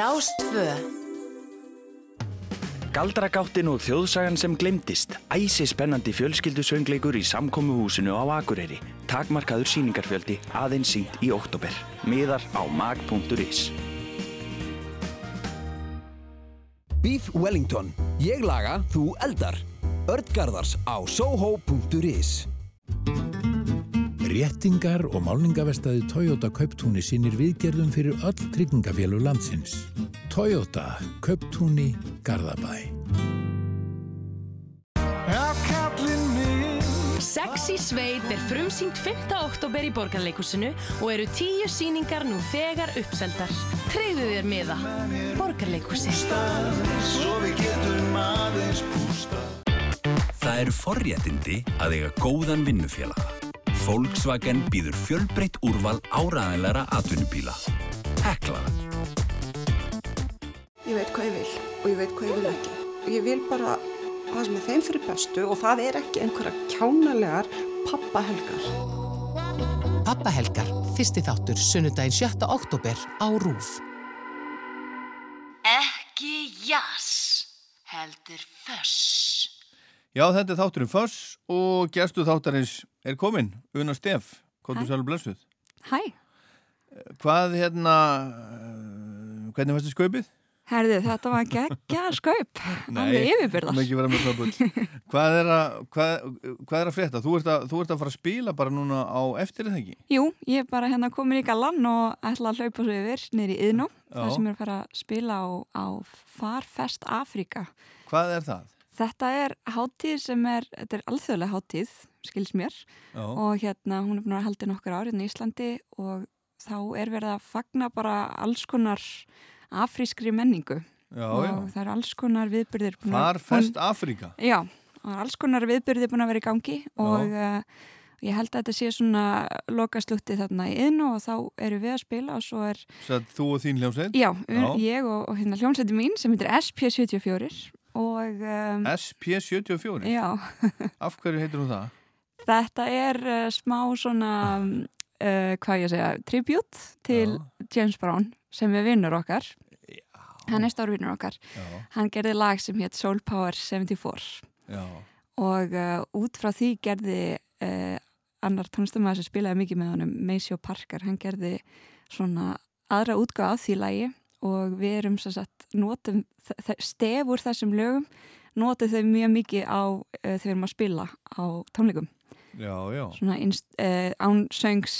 Rástfö Galdragáttin og þjóðsagan sem glemdist, æsi spennandi fjölskyldusöngleikur í samkomuhúsinu á Akureyri. Takmarkaður síningarfjöldi aðeins sínt í oktober. Miðar á mag.is. Beef Wellington. Ég laga, þú eldar. Ördgarðars á soho.is Réttingar og málningavestaði Toyota Kauptúni sínir viðgerðum fyrir öll tryggingafélag landsins. Toyota Kauptúni Garðabæ. Sexy Sveit er frumsýnt 5. oktober í Borgarleikusinu og eru tíu síningar nú þegar uppseldar. Treyðu þér miða. Borgarleikusi. Það eru forréttindi að eiga góðan vinnufélaga. Volkswagen býður fjölbreytt úrval áraðanleira atvinnubíla. Hekla. Ég veit hvað ég vil og ég veit hvað ég vil ekki. Ég vil bara það sem er þeim fyrir bestu og það er ekki einhverja kjánalegar pappahelgar. Pappahelgar, fyrsti þáttur, sunnudaginn 7. oktober á RÚF. Ekki jazz, heldur föss. Já, þetta er þátturinn Foss og gerstu þáttarins er kominn, Una Steff, kontur sælum blessuð. Hæ, Hvað hérna, eh, hvernig varstu skaupið? herðu þetta var geggja skaup, alveg yfirbyrðar. Nei, ekki vera með smábull. hvað, er að, hvað, hvað er að frétta? Þú ert að, þú ert að fara að spila bara núna á eftir ekki? Jú, ég er bara hérna komin í galan og ætla að hlaupa svo yfir nýri Íðnó, Já. þar sem er að fara að spila á, á Farfest Afrika. Hvað er það? Þetta er hátíð sem er, þetta er alþjóðlega hátíð, skils mér, Já. og hérna hún er búin að halda nokkur árið í Íslandi og þá er verið að fagna bara alls konar afrískri menningu Já, og já. það eru alls konar viðbyrðir búin að- Farfest búin- Afrika? Já, það er alls konar viðbyrði búin að vera í gangi og uh, ég held að þetta sé svona lokaslutti þarna í inn og þá eru við að spila og svo er, Svo þú og þín hljómsveit? já, ég og, og hérna hljómsætti mín sem heitir SP74 og um, SP74? Já. Af hverju heitir hún það? þetta er uh, smá svona, uh, hvað ég segja, tribute til James Brown sem er vinnur okkar. Hann er stór vinnur okkar. Já. Hann gerði lag sem hétt Soul Power 74 Já. og uh, út frá því gerði annar tónlistamæður sem spilaði mikið með honum, Maceo Parker, hann gerði svona aðra útgáð af því lagi og við erum sem sagt, notum þ- þ- stef úr þessum lögum, notum þau mjög mikið á uh, þegar við erum að spila á tónleikum. Já, já. Svona uh, án söngs,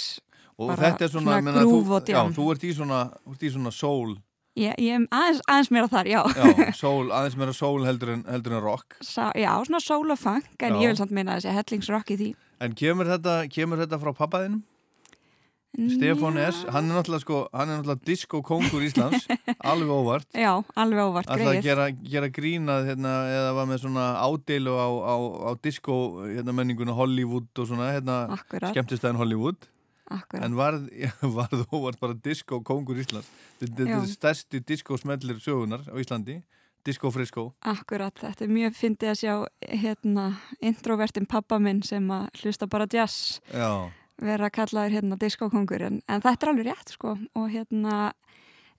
Og bara þetta er svona, grúf þú, og já, djám. þú ert í svona, ert í svona soul, Ég, ég er aðeins, aðeins meira þar, já. já, soul, aðeins meira soul heldur en, heldur en rock. Sa, já, svona soul og funk, en Já. ég vil samt meina þessi hellingsrock í því. En kemur þetta, kemur þetta frá pappaðinum? Stefán S. Hann er náttúrulega sko, hann er náttúrulega disco-kongur Íslands, alveg óvart. Já, alveg óvart Alltaf að greið. gera, gera grínað hérna, eða var með svona ádeilu á, á, á disco hérna, menninguna Hollywood og svona hérna, skemmtistæðin Hollywood. Akkurat. En varð, varð óvart bara disco-kongur Íslands. Þetta er stærsti disco-smellir sögunar á Íslandi. Disco-frisko. Akkurat, þetta er mjög fyndið að sjá hérna introvertin pappa minn sem að hlusta bara jazz Já. Vera kallaður hérna diskokongur en, en þetta er alveg rétt sko. Og hérna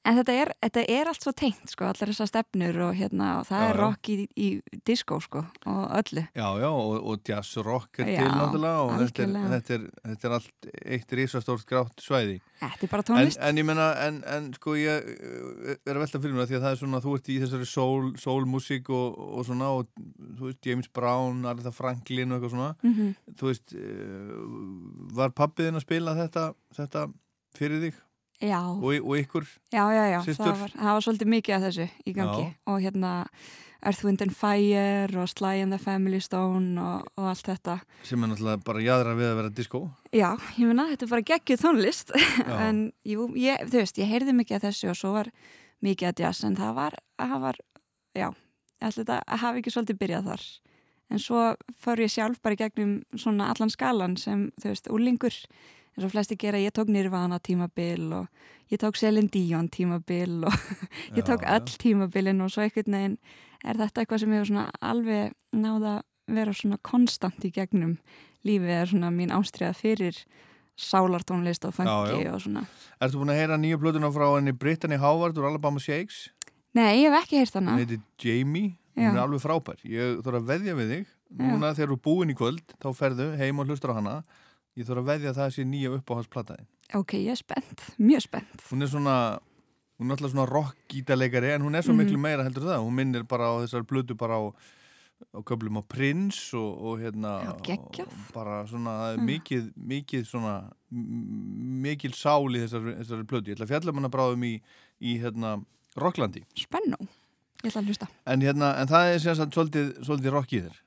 en þetta er, þetta er allt svo tengt sko allar þessar stefnur og hérna og það Já, er rock í, í disko sko og öllu Já, já, og, og jazz rock er Já, til náttúrulega og þetta er, þetta, er, þetta er allt eitt risastórt grátt svæði. Þetta er bara tónlist. En, en ég menna, en, en sko ég uh, er að velta fyrir mér að því að það er svona, þú ert í þessari soul, soul og, og svona og þú veist, James Brown, Aretha Franklin og eitthvað svona. Mhm. Þú veist, uh, var pappiðin að spila þetta, þetta fyrir þig? Já. Og, og ykkur? Já, já, já, Systur? það var, það var svolítið mikið af þessu í gangi og hérna Earth, Wind and Fire og Sly and the Family Stone og, og allt þetta Sem er náttúrulega bara jæðra við að vera disco. Já, ég meina, þetta er bara geggjuð tónlist Já. en jú, ég, þú veist, ég heyrði mikið af þessu og svo var mikið að jazz en það var, það var já, þetta hafi ekki svolítið byrjað þar en svo fór ég sjálf bara gegnum svona allan skalan sem, þú veist, úlingur eins og flesti gera, ég tók Nirvana tímabil og ég tók Celine Dion tímabil og ég tók Já, öll tímabilin og svo einhvern veginn er þetta eitthvað sem hefur svona alveg náða vera svona konstant í gegnum lífið er svona mín ástriða fyrir sálartónlist og Já, já. og svona. Ertu búin að heyra nýju plötuna frá henni Brittany Howard úr Alabama Shakes? Nei, ég hef ekki heyrt hana. Hún heitir Jamie, hún Já. er alveg frábær. Ég þarf að veðja við þig. Núna þegar þú er búin í kvöld, þá ferðu heim og hlustar á hana Ég þarf að veðja að það sé nýja uppáhaldsplataði Ok, ég er spennt, mjög spennt. Hún er svona Hún er alltaf svona rock-gítarleikari en hún er svo Mhm. miklu meira heldur það. Hún minnir bara á þessar blödu bara á, á köflum á Prince og, og hérna Já, og bara svona það er Mm. mikið, mikið svona mikil sál í þessari, þessari blödu Ég ætla að fjalla um hana bráðum í, í hérna Rocklandi. Spennó, ég ætla að hlusta. En, hérna, en það er sagt svolítið, svolítið rock í þér.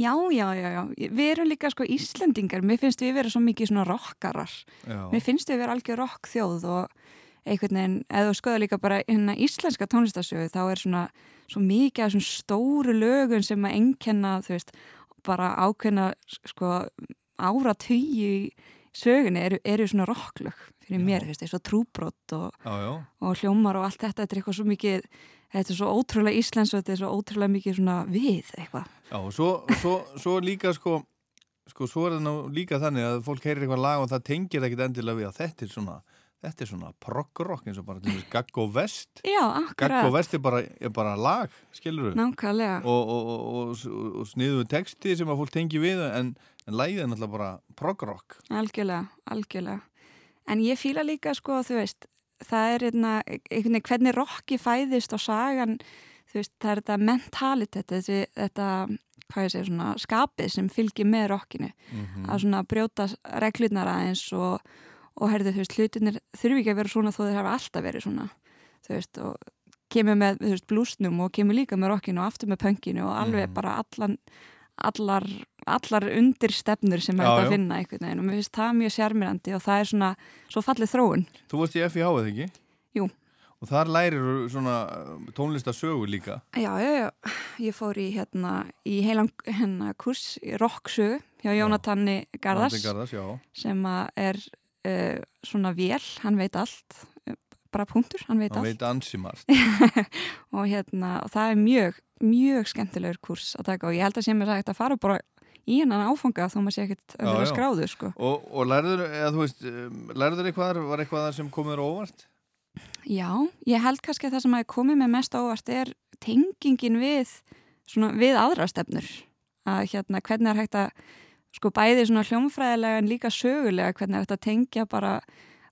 Já, já, já, já, við erum líka sko Íslendingar, mér finnst við vera svo mikið svona rockarar, Já. mér finnst við vera algjör rockþjóð og einhvern veginn, eða skoða líka bara hérna íslenska tónlistasögu, þá er svona svo mikið af svona stóru lögun sem að einkenna, þú veist, bara ákveðna sko áratugi í sögunni eru, eru svona rocklög fyrir mér, þú veist, eins og trúbrott og, Já, já. og hljómar og allt þetta, þetta er eitthvað svo mikið, þetta er svo ótrúlega íslensk og þetta er svo ótrúlega mikið svona við eitthvað. Já, og svo, svo, svo líka sko, sko, svo er það nú líka þannig að fólk heyrir eitthvað lag og það tengir ekkit endilega við að þetta er svona, þetta er svona prog-rock eins og bara til dæmis Gaggo Vest. Já, akkurat. Gaggo Vest er bara, er bara lag, skilur við? Nákvæmlega. Og, og, og, og, og, og sniðuðu texti sem að fólk tengi við en, en lagið er náttúrulega bara prog-rock. Algjörlega, algjörlega. En ég fíla líka sko, þú veist, það er einna, einhvern veginn hvernig rocki fæðist og sagan, veist, það er þetta mentalitet, þessi, þetta, segja, svona skapið sem fylgir með rockinu. Mhm. Að svona brjóta reglurnar aðeins og, og herðu, veist, hlutinir þurfi ekki að vera svona þó þeir hafa alltaf verið svona, veist, og kemur með, blúsnum og kemur líka með rockinu og aftur með pönginu og alveg Mhm. bara allan, allar, allar undirstefnur sem er að finna einhvern veginn og mér finnst það mjög sjarmirandi og það er svona svo fallið þróun. Þú varst í FIH eða ekki? Jú. Og þar lærir svona tónlistasögu líka. Já, já, já, ég fór í hérna í heilan hérna kurs í rocksögu hjá Jónatanni Garðars, Garðars, sem er uh, svona vél, hann veit allt bara punktur, hann veit Hann allt veit ansi margt. og hérna, og það er mjög mjög skemmtilegur kurs að taka og ég held að sé mér sagt að fara bara í hennan áfanga þó maður sé ekkert öðru já. skráðu sko. Og, og lærður, eða þú veist, um, lærður eitthvað, var eitthvað þar sem komur óvart? Já, ég held kannski að það sem að komið með mest ávart er tengingin við, svona, við aðra stefnur. Að hérna, hvernig er hægt að, sko bæði svona hljómfræðilega en líka sögulega, hvernig er að tengja bara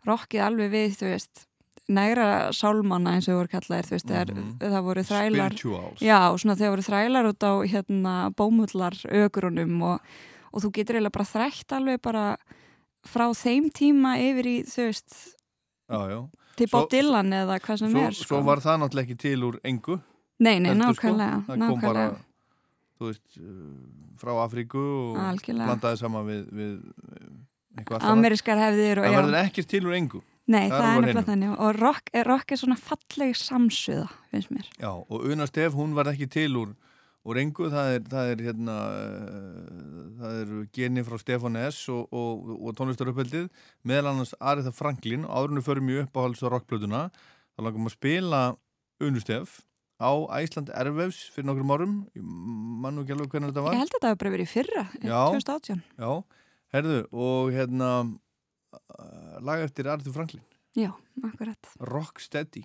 rockið alveg við, þú veist, nægra sálmanna eins og voru kallaðir, þú veist, þegar Mhm. það voru þrælar. Spirituals. Já, svona þegar voru þrælar út á hérna bómullar ögrunum og, og þú getur eiginlega bara þrætt alveg bara frá þeim tíma yfir í, þú veist, Já, já. til Bob Dylan eða hvað sem svo, er sko. Svo var það náttúrulega ekki til úr engu. Nei, nei, heldur, sko. nákvæmlega, Það kom bara, þú veist, uh, frá Afríku og Algjörlega. blandaði saman við, við annað. Amerískar hefðir og Það já. verður ekkert til úr engu. Nei, það, er alveg á nefnilega þannig og rock er, rock er svona falleg samsuða, finnst mér. Já, og Una Stef, hún var ekki til úr, úr engu, það er, það er hérna, uh, það eru geni frá Stefán S. og, og, og tónlistaruppeldið, meðal annars Aritha Franklin, áðurinu förum ég upp á hals og rockblöðuna, þá langum að spila Una Stef á Æsland Ervefs fyrir nokkrum árum, ég man nú ekki alveg hvernig þetta var. Ég held að þetta hafa bara verið fyrra, Já. 2018. Já, herðu, og hérna, uh, lag eftir Aritha Franklin, Já, akkurat. Rocksteady.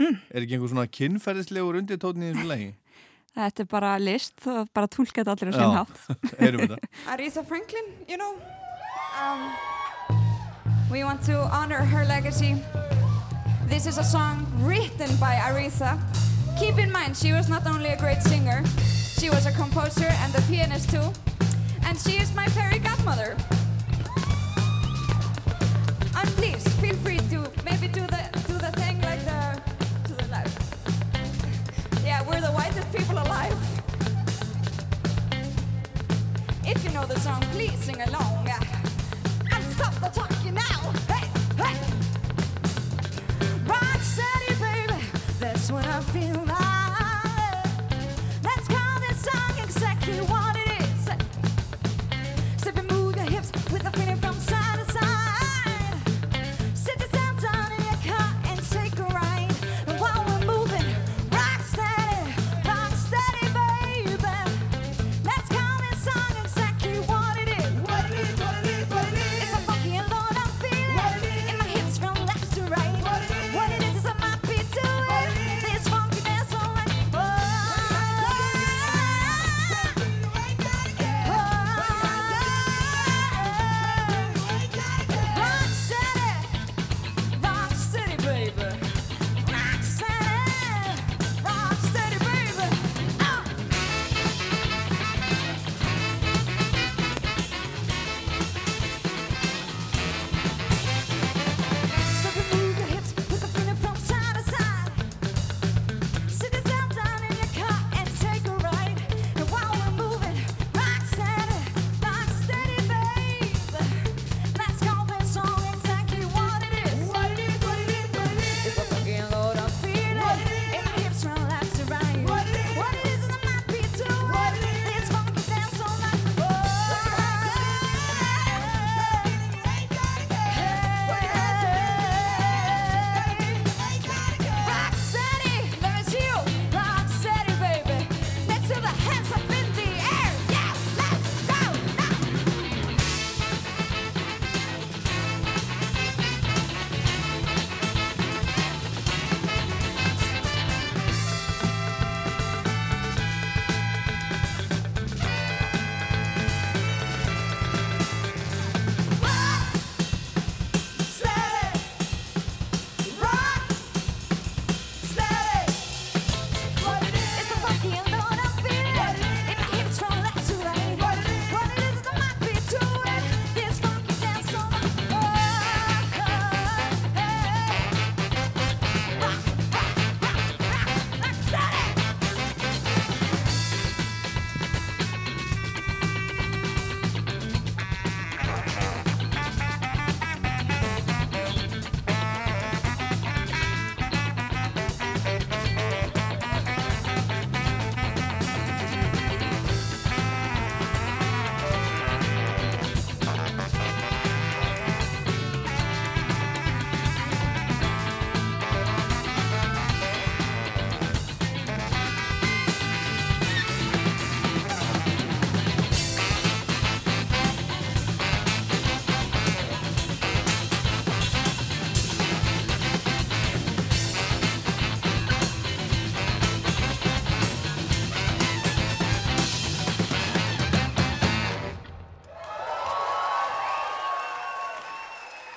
Mm. Er ekki einhver svona kynferðislegur undirtótni í þessu lagi? Þetta er bara list og bara tólka þetta allir á sinn hátt. heyrum þetta. Aretha Franklin, you know, um, we want to honor her legacy. This is a song written by Aretha. Keep in mind, she was not only a great singer, she was a composer and a pianist too. And she is my fairy godmother. And please, feel free to maybe do the do the thing like the. Yeah, we're the whitest people alive. If you know the song, please sing along. And stop the talking now. Hey, hey. Rock steady, baby. That's I feel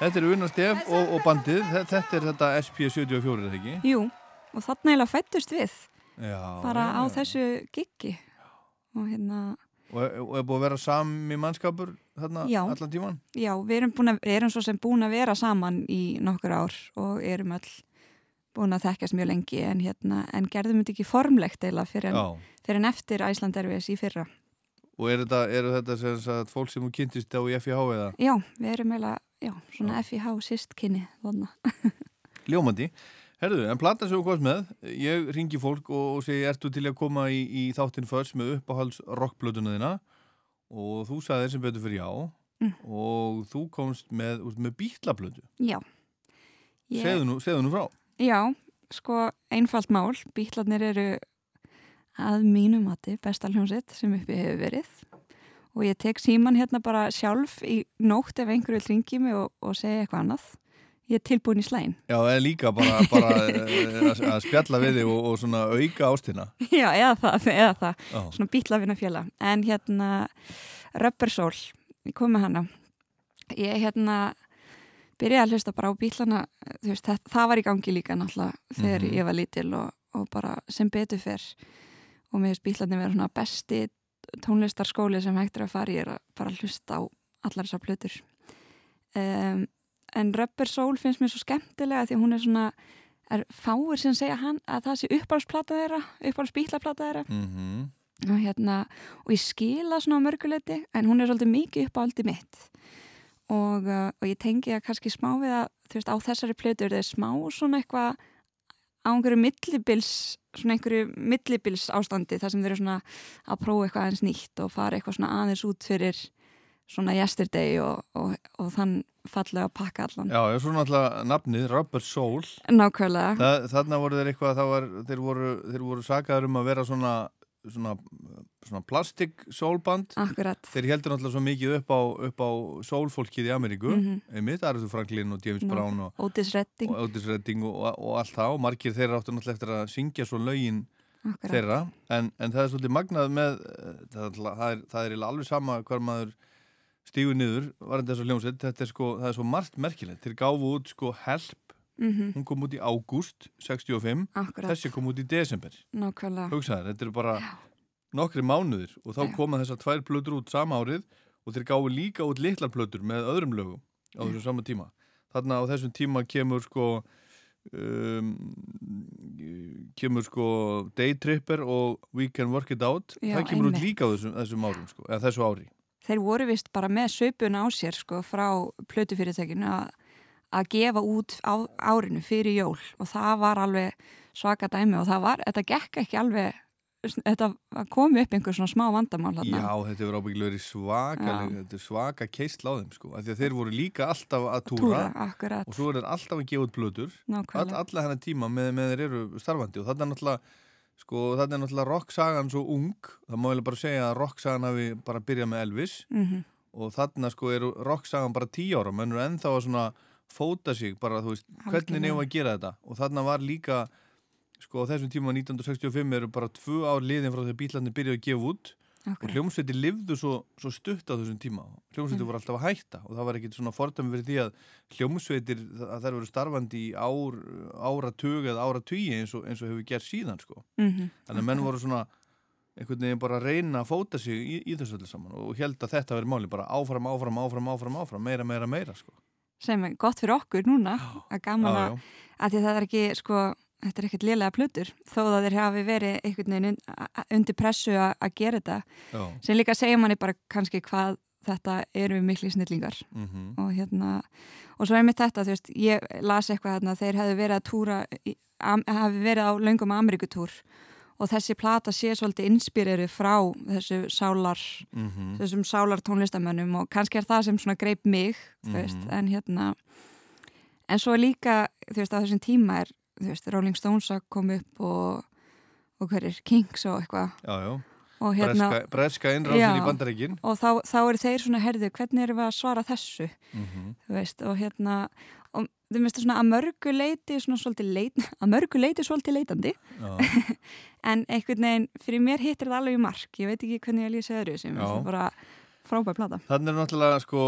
Þetta er Una Stef og, og bandið, Þe- þetta er þetta SP74, er ekki? Jú, og þarna eiginlega fættust við Já. bara á já. þessu giggi og hérna, Og, og er búið að vera sami mannskapur þarna Já. allan tíman? já, við erum, að, erum svo sem búin að vera saman í nokkur ár og erum öll búin að þekkjast mjög lengi en hérna, en gerðum þetta ekki formlegt eiginlega fyrir Já. fyrir en eftir Æsland Erfis í fyrra. Og er þetta, eru þetta sem sagt, fólk sem þú kynntist á FIH eða? Já, við erum eiginlega, já, svona FIH sístkynni þarna. Ljómandi. Herðu, en platan sem þú komst með, ég ringi fólk og, segi, ertu til að koma í, í þáttinn fyrst með uppáhalds rockblötuna þina og þú sagði sem betur fyrir já Mm. og þú komst með, með bítlablötu. Já. Ég- Segðu nú, segðu nú frá. Já, sko einfalt mál, bítlarnir eru að mínu mati besta hljómsett sem uppi hefur verið og ég tek síman hérna bara sjálf í nótt ef einhverju vil ringi mig og, og segja eitthvað annað. Ég er tilbúin í slægin. Já, eða líka bara, bara eh, að, spjalla við þig og, og svona auka ástina. Já, eða það, eða það. Já. Svona bítlafina fjöla. En hérna, Rubber Soul, ég kom með hana. Ég hérna byrjaði að hlusta bara á bítlana, þú veist, það, það var í gangi líka náttúrulega þegar Mhm. ég var lítil og, og bara sem betur fyrr. Og mér finnst bítlani vera svona besti tónlistarskóli sem hægt er að fara í er að bara hlusta á allar þessar plötur. Um, en Rubber Soul finnst mér svo skemmtilega því að hún er svona er fáir sem segja hann að það sé uppáhaldsplata þeirra, uppáhaldsbítlaplata þeirra. Mm og hérna og ég skila svona á mörguleiti en hún er svolítið mikið uppáhaldi mitt. Og, uh, og ég tengi að kannski smá við að þú veist á þessari plötu er það smá svona eitthvað á einhverju millibils svona einhverju millibils ástandi þar sem þeir eru svona að prófa eitthvað aðeins nýtt og fara eitthvað svona aðeins út fyrir svona yesterday og, og, og þann fallega pakka allan Já, já, svo náttúrulega nafnið, Rubber Soul. Nákvæmlega Það, þarna voru þeir eitthvað, það var, þeir voru, voru sakaður um að vera svona, svona, svona plastik. Akkurat. Þeir heldur náttúrulega svo mikið upp á, á soulfólkið í Ameríku, Mhm. einmitt, Arthur Franklin og James Ná, Brown og, Otis Redding og Otis Redding og, og, og allt það og margir þeirra áttu náttúrulega eftir að syngja svo lögin Akkurat. þeirra, en, en það er svolítið magnað með, það, er- það er, það er eiginlega alveg sama hvar maður stígur niður, varandi þess að hljómsveit, þetta er sko, það er svo margt merkilegt, þeir gáfu út sko Help, Mhm. hún kom út í ágúst 65, Akkurat. þessi kom út í desember. Nákvæmlega. Hugsaður, þetta eru bara nokkri mánuðir og þá koma þessar tvær plötur út sama árið og þeir gáfu líka út litlar plötur með öðrum lögum á þessum sama tíma. Þarna á þessum tíma kemur sko um, kemur sko Day Tripper og We Can Work It Out. Já, það kemur út einmitt. líka á þessum, þessum árum sko, eða þessu ári. Þeir voru vist bara með söpun á sér sko frá plötufyrirtækinu að að gefa út á árinu fyrir jól. Og það var alveg svaka dæmi og það var, þetta gekk ekki alveg þetta kom upp einhver svona smá vandamál þarna. Já, þetta hefur ábyggilega verið svaka er svaka keistla á þeim sko, af því að þeir voru líka alltaf að túra, Túra, og svo er þeir alltaf að gefa út plötur all, alla hennar tíma með, með þeir eru starfandi. Og þetta er náttúrulega sko, þetta er náttúrulega rocksagan svo ung. Það má ég bara segja að rocksagan hafi bara byrjað með Elvis. Mhm. og þarna sko er rocksagan bara tíu ára. Menn eru ennþá að svona fóta sig bara þú veist, hvernig nefum að gera þetta og þarna var líka sko á þessum tíma 1965 eru bara tvö ár liðin frá þegar bílarnir byrjuðu að gefa út og Akkurat. hljómsveitir livðu svo, svo stutt á þessum tíma hljómsveitir Mm. voru alltaf að hætta og það var ekkit svona fordæmi fyrir því að hljómsveitir að þær voru starfandi í ár, áratug eða áratugi eins og, eins og hefur gert síðan sko. Mhm, þannig að menn voru svona einhvern veginn bara að reyna að fóta sig í, í þessu öllu saman og held að þetta verið máli bara áfram, áfram, áfram, áfram, áfram meira, meira, meira sko. Sem er gott fyrir okkur núna að gaman að, að það er ekki sko, þetta er ekkert lélega plötur þó að þeir hafi verið einhvern veginn undir pressu að að gera þetta Já. sem líka segja manni bara kannski hvað þetta eru mikli snillingar Mhm. og hérna og svo er mitt þetta, þú veist, ég las eitthvað þarna, þeir hefðu verið að túra hafi verið á löngum Amerikutúr og þessi plata sé svolítið inspireri frá þessu sálar Mhm. þessum sálar tónlistamönnum og kannski er það sem svona greip mig þú veist, Mhm. en hérna en svo líka, þú veist, á þessum tíma er veist, Rolling Stones að koma upp og, og hverjir, Kings og eitthvað Já, já. og hérna breska, bandaríkin og þá, þá eru þeir svona herðu, hvernig erum við að svara þessu Mhm. þú veist, og hérna og þú veist svona að mörgu leiti svona svolítið leit, að mörgu leiti svolítið leitandi Já. en einhvern veginn, fyrir mér hittir það alveg í mark ég veit ekki hvernig ég lýsa öðru sem er bara frábær plata Þannig er náttúrulega sko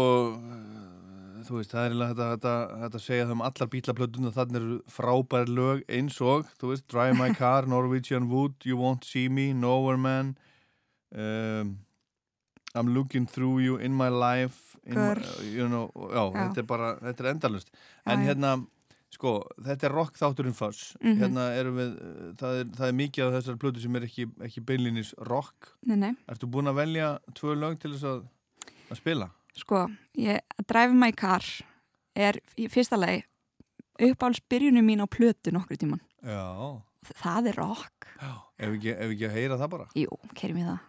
þú veist, það er þetta, þetta, þetta að segja um allar bílaplötun og þannig eru frábær lög eins og, þú veist, Drive My Car, Norwegian Wood, You Won't See Me, Nowhere Man, um, I'm Looking Through You, In My Life, in my, you know, já, Já. þetta er bara, þetta er endalust. En já. hérna, sko, þetta er rock þátturinn Fuss, Mhm. hérna erum við, það er, það er mikið af þessar plötu sem er ekki, ekki beinlínis rock. Nei, nei. Ertu búin að velja tvö lög til þess að, að spila? Sko, ég, Drive My Car er í fyrsta lagi uppáhalds byrjunum mín á plötu nokkru tíman. Já. Það er rock. Ef ekki, ef ekki að heyra það bara? Jú, kerum við það.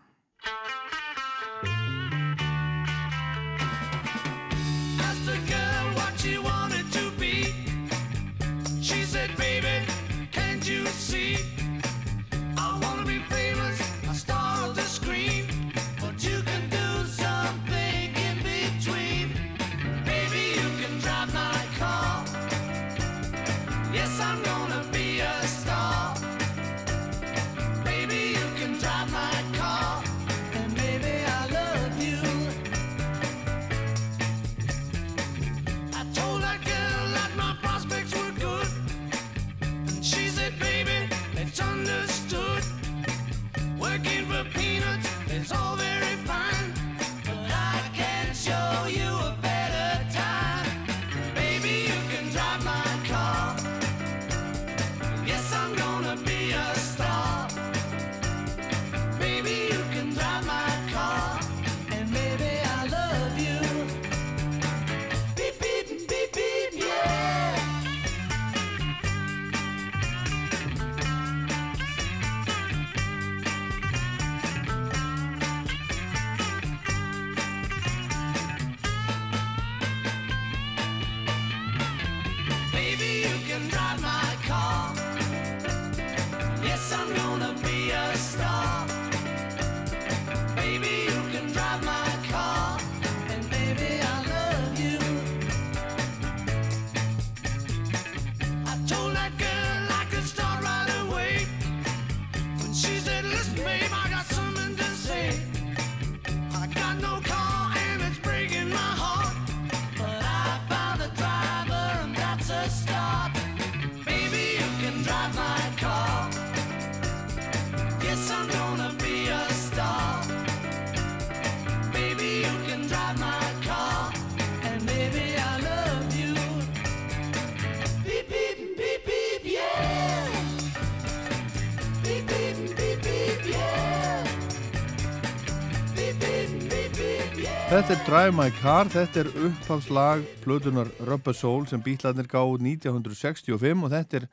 Þetta er Drive My Car, þetta er uppháfslag plötunar Rubber Soul sem bítlarnir gáð 1965 og þetta er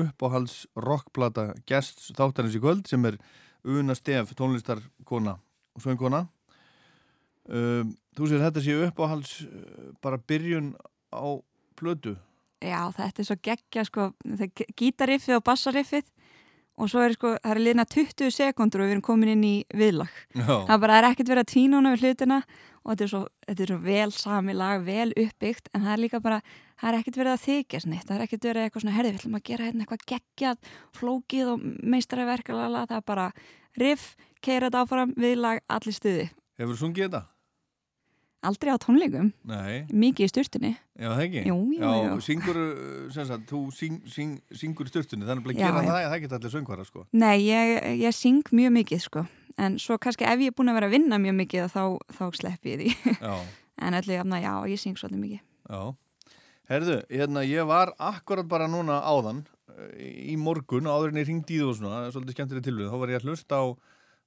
uppáhalds rockplata gests þáttarins í kvöld sem er Una Stef, tónlistarkona og söngkona. Um, þú sér þetta sé uppáhalds uh, bara byrjun á plötu. Já, þetta er svo geggja sko, gítariffið og bassariffið og svo er sko, það er liðna 20 sekundur og við erum komin inn í viðlag. Já. Það er bara, það er ekkert verið að tvína hana við hlutina og þetta er svo, þetta er svo vel sami lag, vel uppbyggt en það er líka bara, það er ekkert verið að neitt, það er ekkert verið eitthvað svona, herði, við ætlum að gera hérna eitthvað geggjað, flókið og meistaraverk, lalala, það er bara riff, keira þetta áfram, viðlag, allir stuði. Hefur þú sungið þetta? Aldrei á tónleikum, Nei. mikið í sturtunni. Já, það ekki? Jú, jú, Já, jú. syngur, sem sagt, þú syng, syng, syngur í sturtunni, þannig að Já, gera já. það, það geta allir söngvara, sko. Nei, ég, ég syng mjög mikið sko en svo kannski ef ég er búin að vera að vinna mjög mikið þá, þá slepp ég því en allir já, ég syng svolítið mikið Já. Herðu, hérna, ég var akkurat bara núna áðan eh, í morgun, áður en ég ringdi í þú og svona, svolítið skemmtileg tilvíð, þá var ég að hlusta á,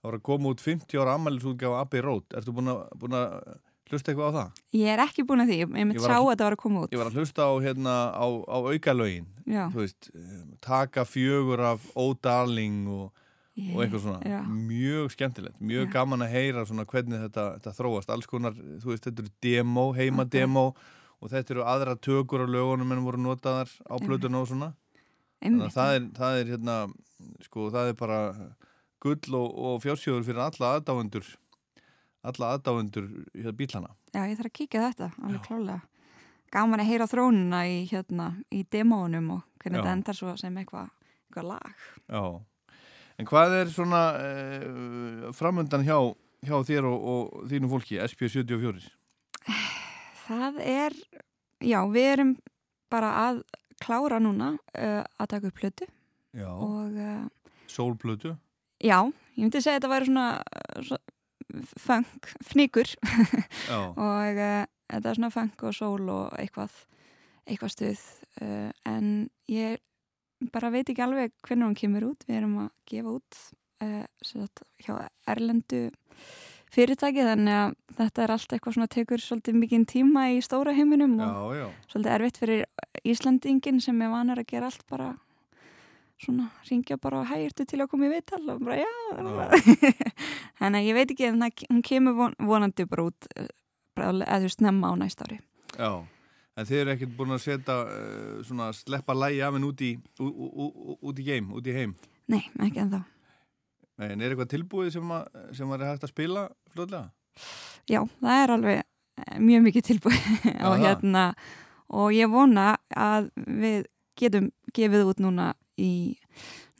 þá var að koma út 50 ára ammælisútgáfa Hlusta eitthvað á það? Ég er ekki búin að því, ég myndi sá að- þetta var að koma út. Ég var að hlusta á, hérna, á, á aukalögin, Já. þú veist, eh, taka fjögur af Oh Darling og, og eitthvað svona, Já. mjög skemmtilegt, mjög gaman að heyra svona hvernig þetta, þetta þróast, alls konar, þú veist, þetta eru demo, heima demo og þetta eru aðra tökur á lögunum en voru notaðar á plötuna og svona. Þannig að það er, það er hérna, sko, það er bara gull og, og fjársjóður fyrir alla aðdáendur, alla aðdáendur hérna bílana. Já, ég þarf að kíkja þetta, alveg klálega Gaman að heyra þrónuna í, hérna, í demónum og hvernig Já. þetta endar svo sem eitthvað eitthva lag Já. En hvað er svona uh, framöndan hjá, hjá þér og, og þínu fólki, SP74? Það er já, við erum bara að klára núna uh, að taka upp plötu Já. uh, Sólplötu. já, ég myndi segja að þetta væri svona, svona funk, fníkur Já. og uh, þetta er svona funk og sól og eitthvað eitthvað stuð uh, en ég bara veit ekki alveg hvernig hún kemur út við erum að gefa út uh, sagt, hjá Erlendu fyrirtæki þannig að þetta er allt eitthvað svona tekur svolítið mikinn tíma í stóra heiminum og Já, já. svolítið erfitt fyrir Íslandingin sem er vanur að gera allt bara svona, ringja bara og hægirtu til að koma í viðtal og bara já þannig að ég veit ekki en það, hún kemur von, vonandi bara út eh, eða þú veist nefna á næsta ári Já. En þið eru ekkert búin að setja, uh, svona, sleppa lægi af henn út í, út í game, út í heim. Nei, ekki ennþá Nei, en er eitthvað tilbúið sem, að, sem var hægt að spila fljóðlega? Já, það er alveg eh, mjög mikið tilbúið og það. hérna og ég vona að við getum gefið út núna í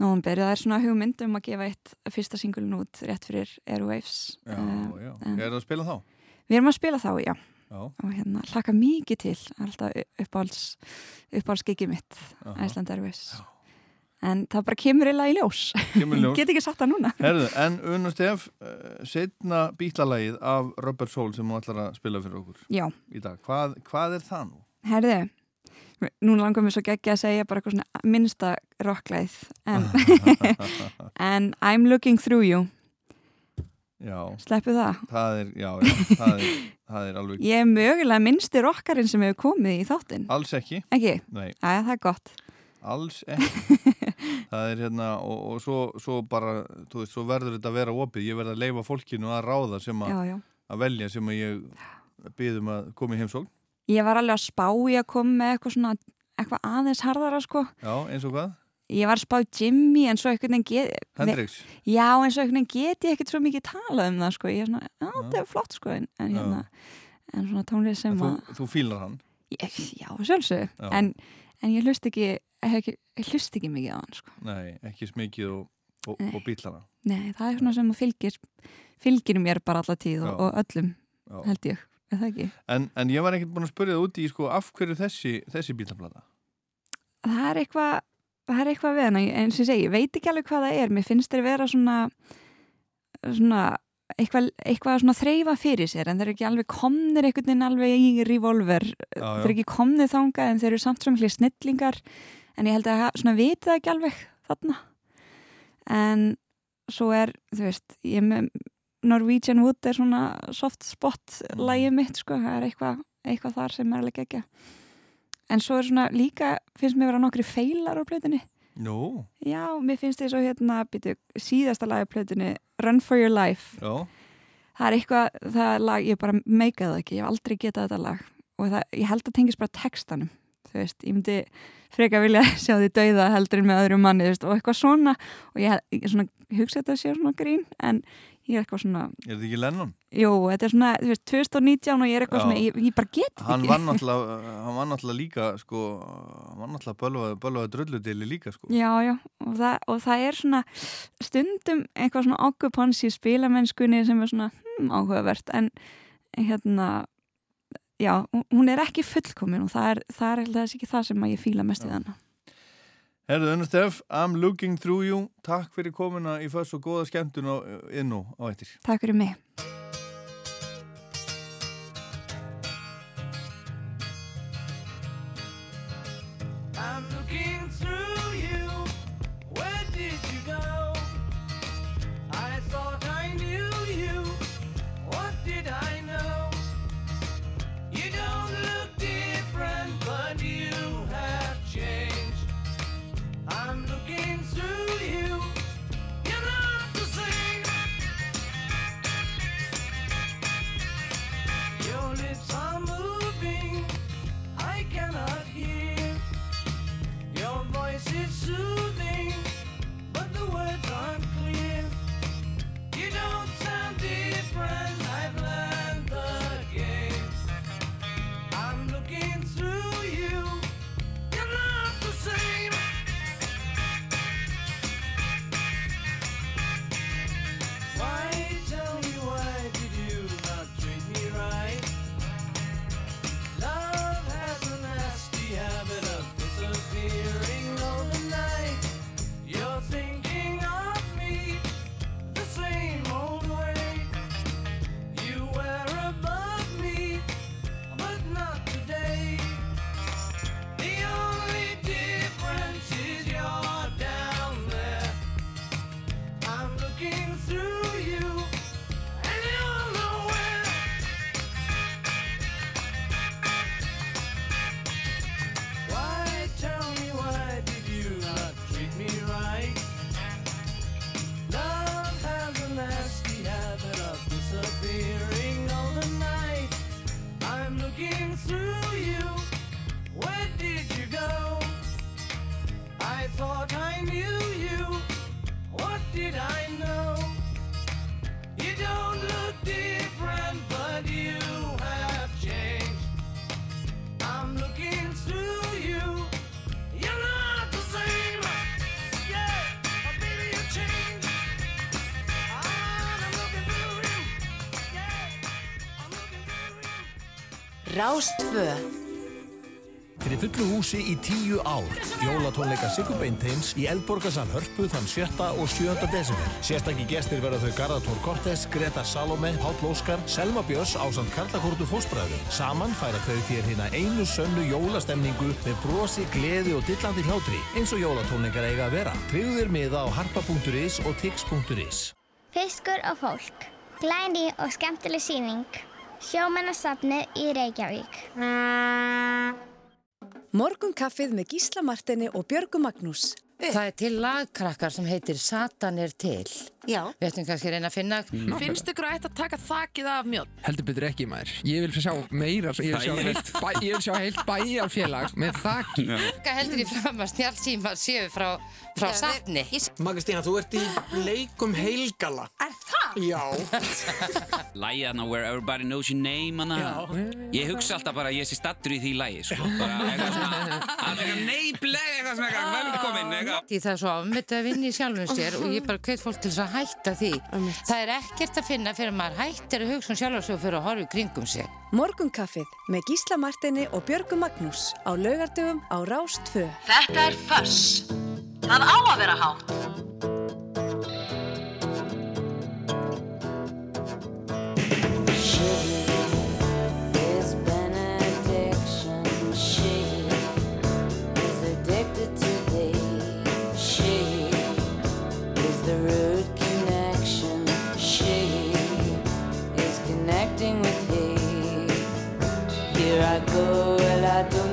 nóvamberi, það er svona hugmynd um að gefa eitt fyrsta singulin út rétt fyrir Airwaves Já, Eh, já. Er það að spila þá? Við erum að spila þá, já Já. og hérna hlaka mikið til alltaf uppáhalds uppáhaldsgigi mitt. Iceland Airwaves en það bara kemur eiginlega í ljós Kemur í ljós. get ekki sagt það núna Herðu, en Unna Stef, uh, setna bítlalagið af Rubber Soul sem hún ætlar að spila fyrir okkur Já. í dag. Hvað, hvað er það nú? Herðu, nú langar mér svo geggja að segja bara eitthvað svona minnsta rockleið en, en I'm looking through you Já. Sleppu það? Það er, já, já, það er, það er alveg... Ég er mögulega minnsti rockarinn sem hefur komið í þáttinn Alls ekki. Ekki? Nei. Æja, það er gott Alls ekki. það er hérna, og, og svo, svo bara, þú veist, svo verður þetta að vera opið. Ég verð að leifa fólkinu að ráða sem Já, já. að velja sem að ég byðum að koma í heimsókn. Ég var alveg að spá í að koma með eitthvað svona eitthvað aðeins harðara sko Já, eins og hvað? Ég var að spá Jimmy en svo einhvern veginn get Hendrix? Já, en svo einhvern veginn get ég ekkert svo mikið talað um það sko Ég er svona, já, þetta er flott sko en, en hérna, en svona tónlið sem Þú, að þú fílar hann? ég, Já, sjálfsög Já. en, en ég hlust ekki ég, ekki, hlust ekki mikið á hann sko Nei, ekki smikið og, og, og bílana. Nei, það er svona sem að fylgir fylgir mér bara alla tíð og, og öllum Já. held ég, það En, en ég var ekkert búin að spyrja það úti í sko, af hverju þessi, þessi bílaplata? það er eitthvað það er eitthvað við hana, eins og ég segi, ég veit ekki alveg hvað það er, mér finnst þeir vera svona svona eitthvað, eitthvað svona þreyfa fyrir sér. En þeir eru ekki alveg komnir einhvern veginn alveg í revolver, já. þeir eru ekki komnir þangað en þeir eru samt svona snillingar. En ég held að svona vita það ekki alveg þarna. En svo er, þú veist ég með Norwegian Wood er svona soft spot lægið mitt sko, það er eitthvað, eitthvað þar sem er alveg ekki en svo er svona líka finnst mér vera nokkri feilar á plötunni. Nú, já, mér finnst þið svo hérna býtu, síðasta lagi á plötunni Run for your life. Já, það er eitthvað, það er lag, ég bara meika það ekki, ég hef aldrei getað þetta lag. Og það, ég held að tengis bara textanum þú veist, ég myndi freka vilja sjá því dauða heldur en með öðrum manni þú veist, og eitthvað svona. Og ég, ég svona, hugsa þetta að sé svona grín en ég er eitthvað svona er þetta ekki Lennon? jú, þetta er svona, þú veist, 2019 og ég er eitthvað Já. svona, ég, ég bara get Hann ekki var náttúrulega, hann var náttúrulega líka, sko, hann var náttúrulega bölvað, bölvað drulludili líka, sko. Já, já, og það, og það er svona stundum eitthvað svona okkupans í spilamennskunni sem er svona hm, áhugavert en hérna já, hún- er ekki fullkomin og það er, það er alltaf ekki það sem að ég fíla mest við hana. Herðu, Unna Stef, I'm looking through you. Takk fyrir komuna í fyrst og góða skemmtun inn og á eittir. Takk fyrir mig. Rástfö Fyrir fullu húsi í tíu ár. Jólatónleika Sigur Beinteins í Eldborgarsal Hörpu þann 7. og 7. desember. Sérstakki gestir verða þau Garðatór Kortes, Greta Salome, Páll Óskar, Selma Björns ásand Karlakórtu Fósbræðum. Saman færa þau þér hérna einu sönnu jólastemningu með brosi, gleði og dillandi hlátri eins og jólatónleikar eiga að vera. Tryggðu þér miða á harpa.is og tix.is. Fiskur og fólk. Glæni og skemmtileg síning. Sjómannasafnið í Reykjavík. Morgunkaffið með Gísla Martini og Björgu Magnús. Það er til lagkrakkar sem heitir Satan er til. Já. Við ættum kannski að reyna að finna... Mm. Finnst ykkur að þetta taka þakið af mjótt? Heldur betur ekki maður. Ég vil sjá meira, ég vil sjá heilt, bæ, ég vil sjá heilt bæjarfélag með þakki. Hvað heldur í fram að snjálfsíma séu frá, frá safni? Magastína, þú ert í leikum heilgala. Er það? Já. Lægi þarna Where Everybody Knows Your Name hana. Ég hugsa alltaf bara að ég sé stattur í því lægi sko. bara eitthvað svona að eitthvað neibleg eitthvað svona eitthvað velkomin eitthvað Því það er svo afmyndið að vinna í sjálfum sér og ég bara hveit fólk til þess að hætta því. Það er ekkert að finna fyrir að maður hættir að hugsa um og fyrir að horfa í kringum sig. Morgunkaffið með Gísla Martini og Björgu Magnús á laugardöfum á Rástfö. Þetta er Fuss. Það á að vera hátt. is go, elle a donné.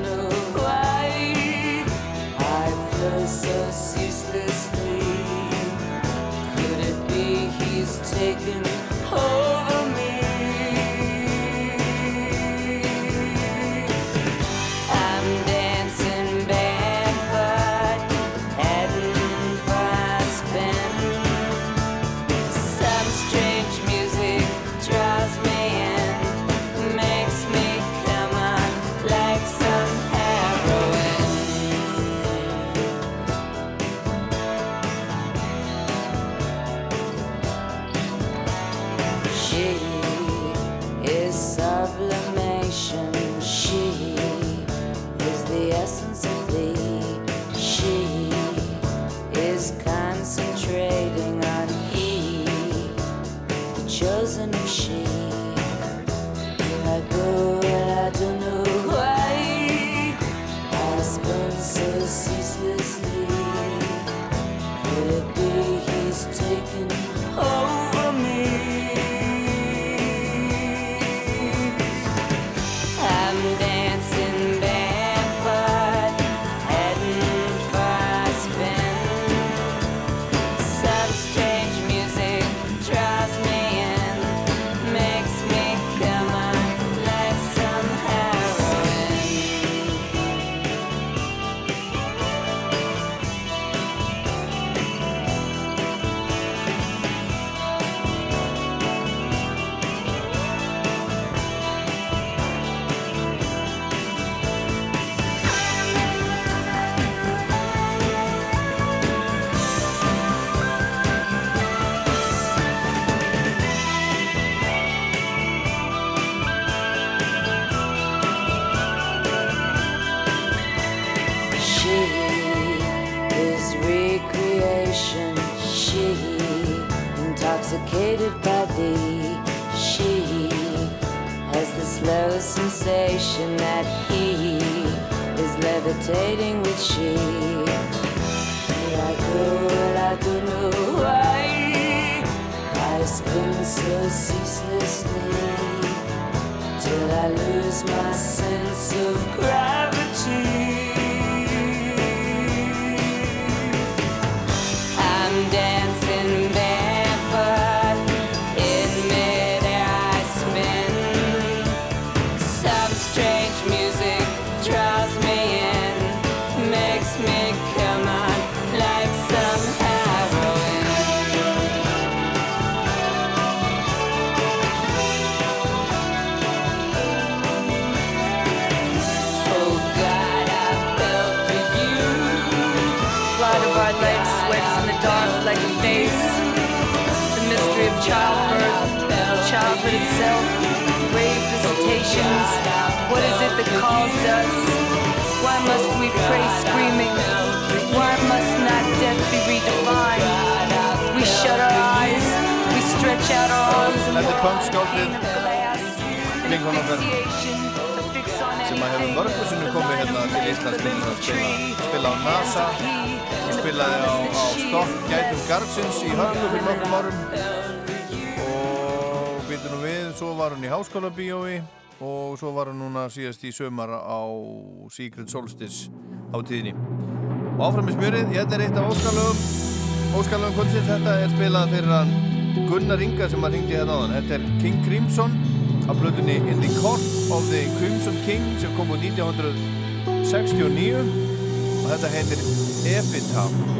Visitations. What is it that calls us? Why must we pray screaming? Why must not death be redefined? We shut our eyes, we stretch out our arms and Þetta er walk punkskáldið Lincoln okkar sem að hefur mörgur sinnum komið hérna til Íslands til þess að spila. Spila á NASA. og spilaði á, á Stopp Gætum Garðsins í Hörlu fyrir nokkrum árum. Og býtur nú við svo var hún í Háskóla bíói og svo var hún núna síðast í sömar á Secret Solstice hátíðinni. Og áfram með smjörið, ég þetta er eitt af óskalögum óskalögum kvöldsins, þetta er spilað fyrir hann Gunnar Inga sem að ringdi hérna á hann þetta er King Crimson á blöðunni In the Court of the Crimson King sem kom úr 1969 og þetta heitir Epitaph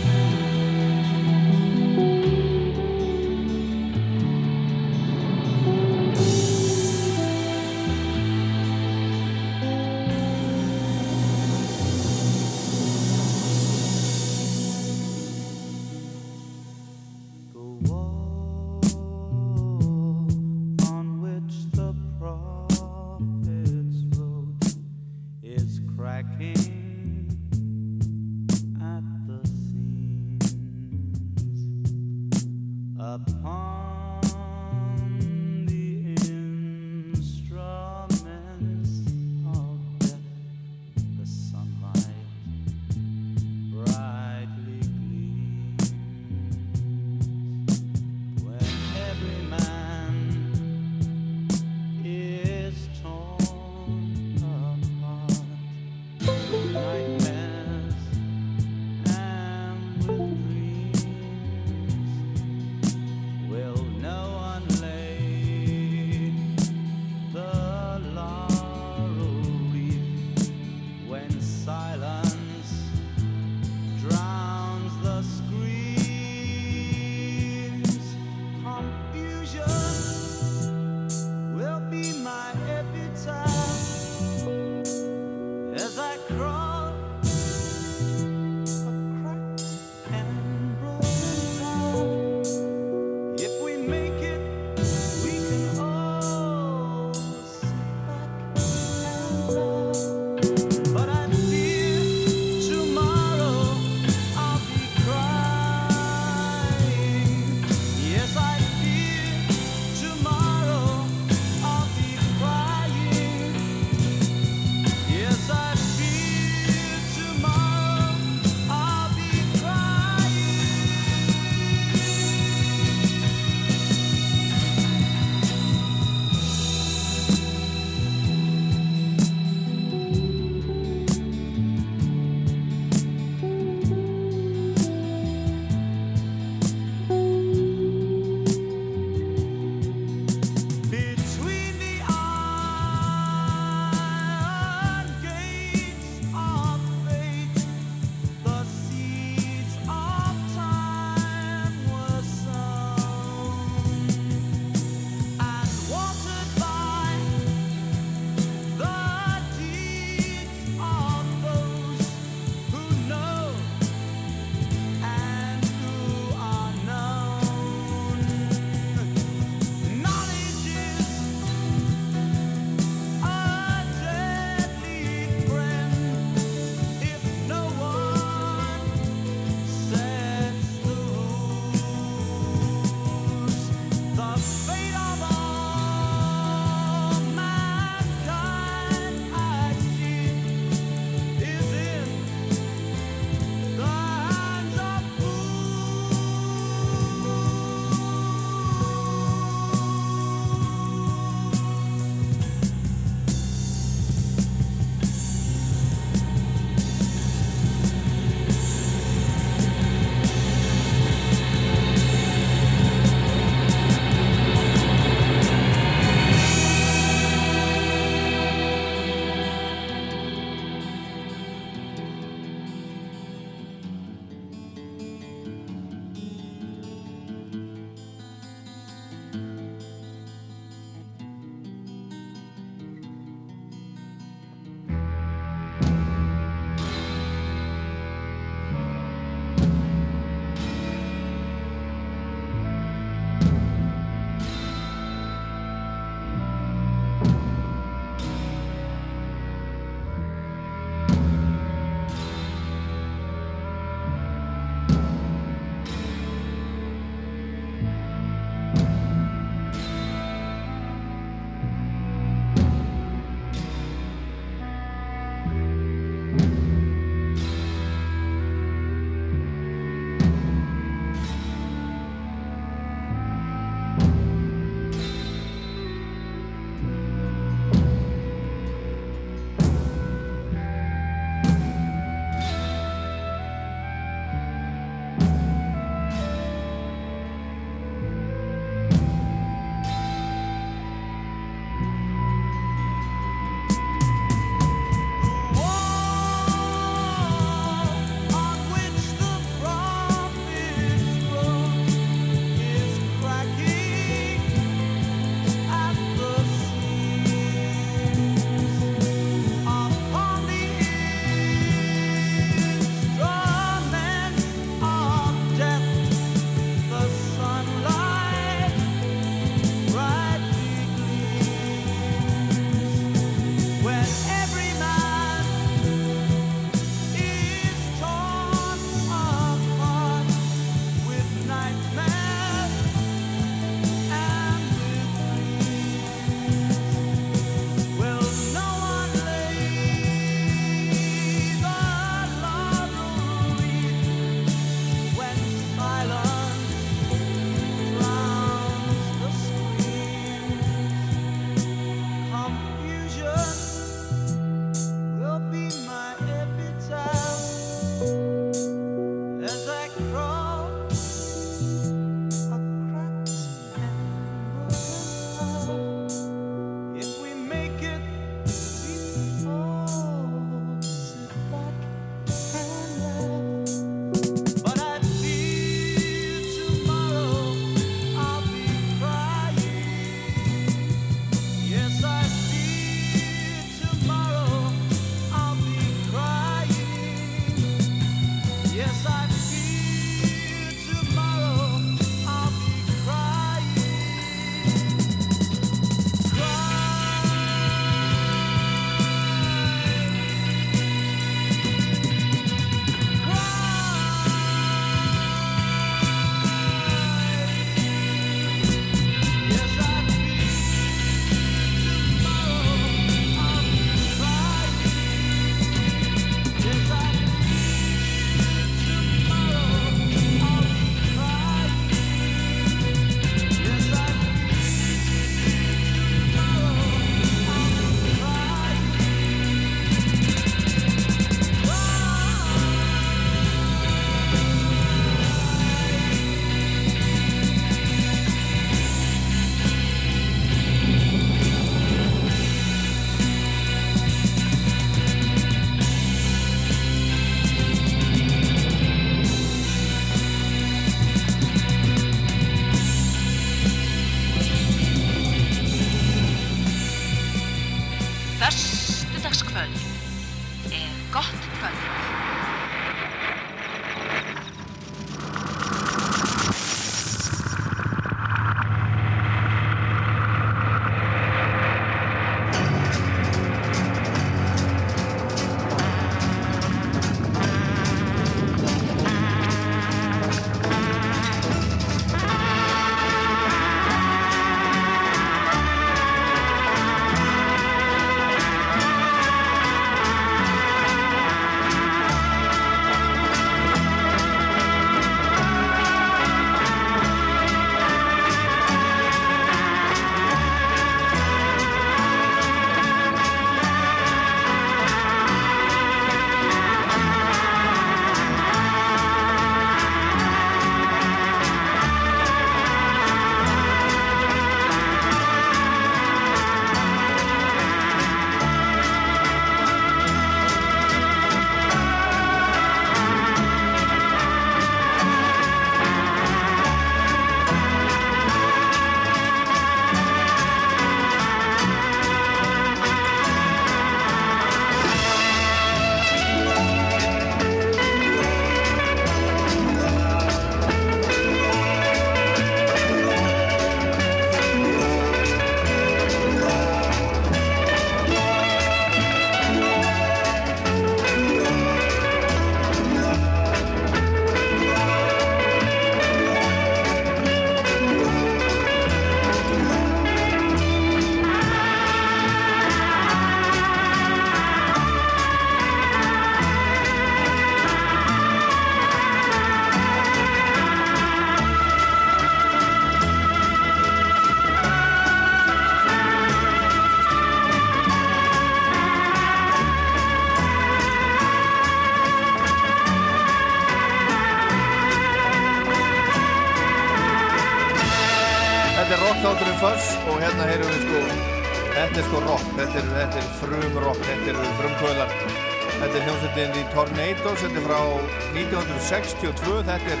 1962 þetta er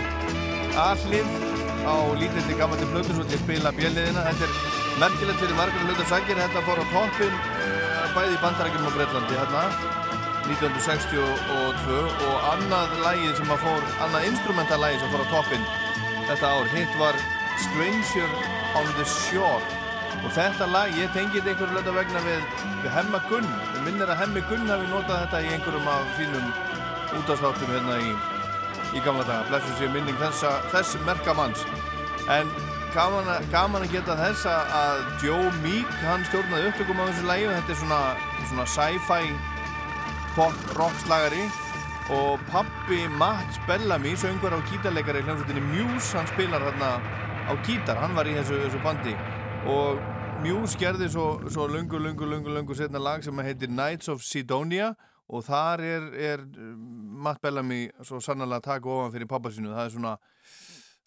allið á lítilli gammandi plötu svo til að spila bjelliðina þetta er merkilegt fyrir margar hlutar sækir. Þetta fór á toppin eh, bæði í bandarækjum og Breitlandi hérna 1962 og annað lægið sem að fór annað instrumentallægið sem fór á toppin þetta ár hitt var Stranger on the Shore. Og þetta lag, ég tengið einhverju löta vegna við, við Hemma Gunn. Við minnir að Hemmi Gunn hafi notað þetta í einhverjum af sínum útastáttum hérna í, í gamla daga. Blessum sér minning þessa, þess merkamanns en gaman, að- gaman að geta þessa að Joe Meek hann stjórnaði upptökum á þessu lagi og þetta er svona, svona sci-fi pop rockslagari og pappi Mats Bellamy söngur á gítarleikari hljómsveitinni Muse hann spilar þarna á gítar. Hann var í þessu, þessu bandi. Og Muse gerði svo, svo lungu, lungu, lungu, lungu setna lag sem heitir Knights of Sidonia. Og þar er, er Matt Bellamy svo sannlega að taka ofan fyrir pappa sinu það er svona,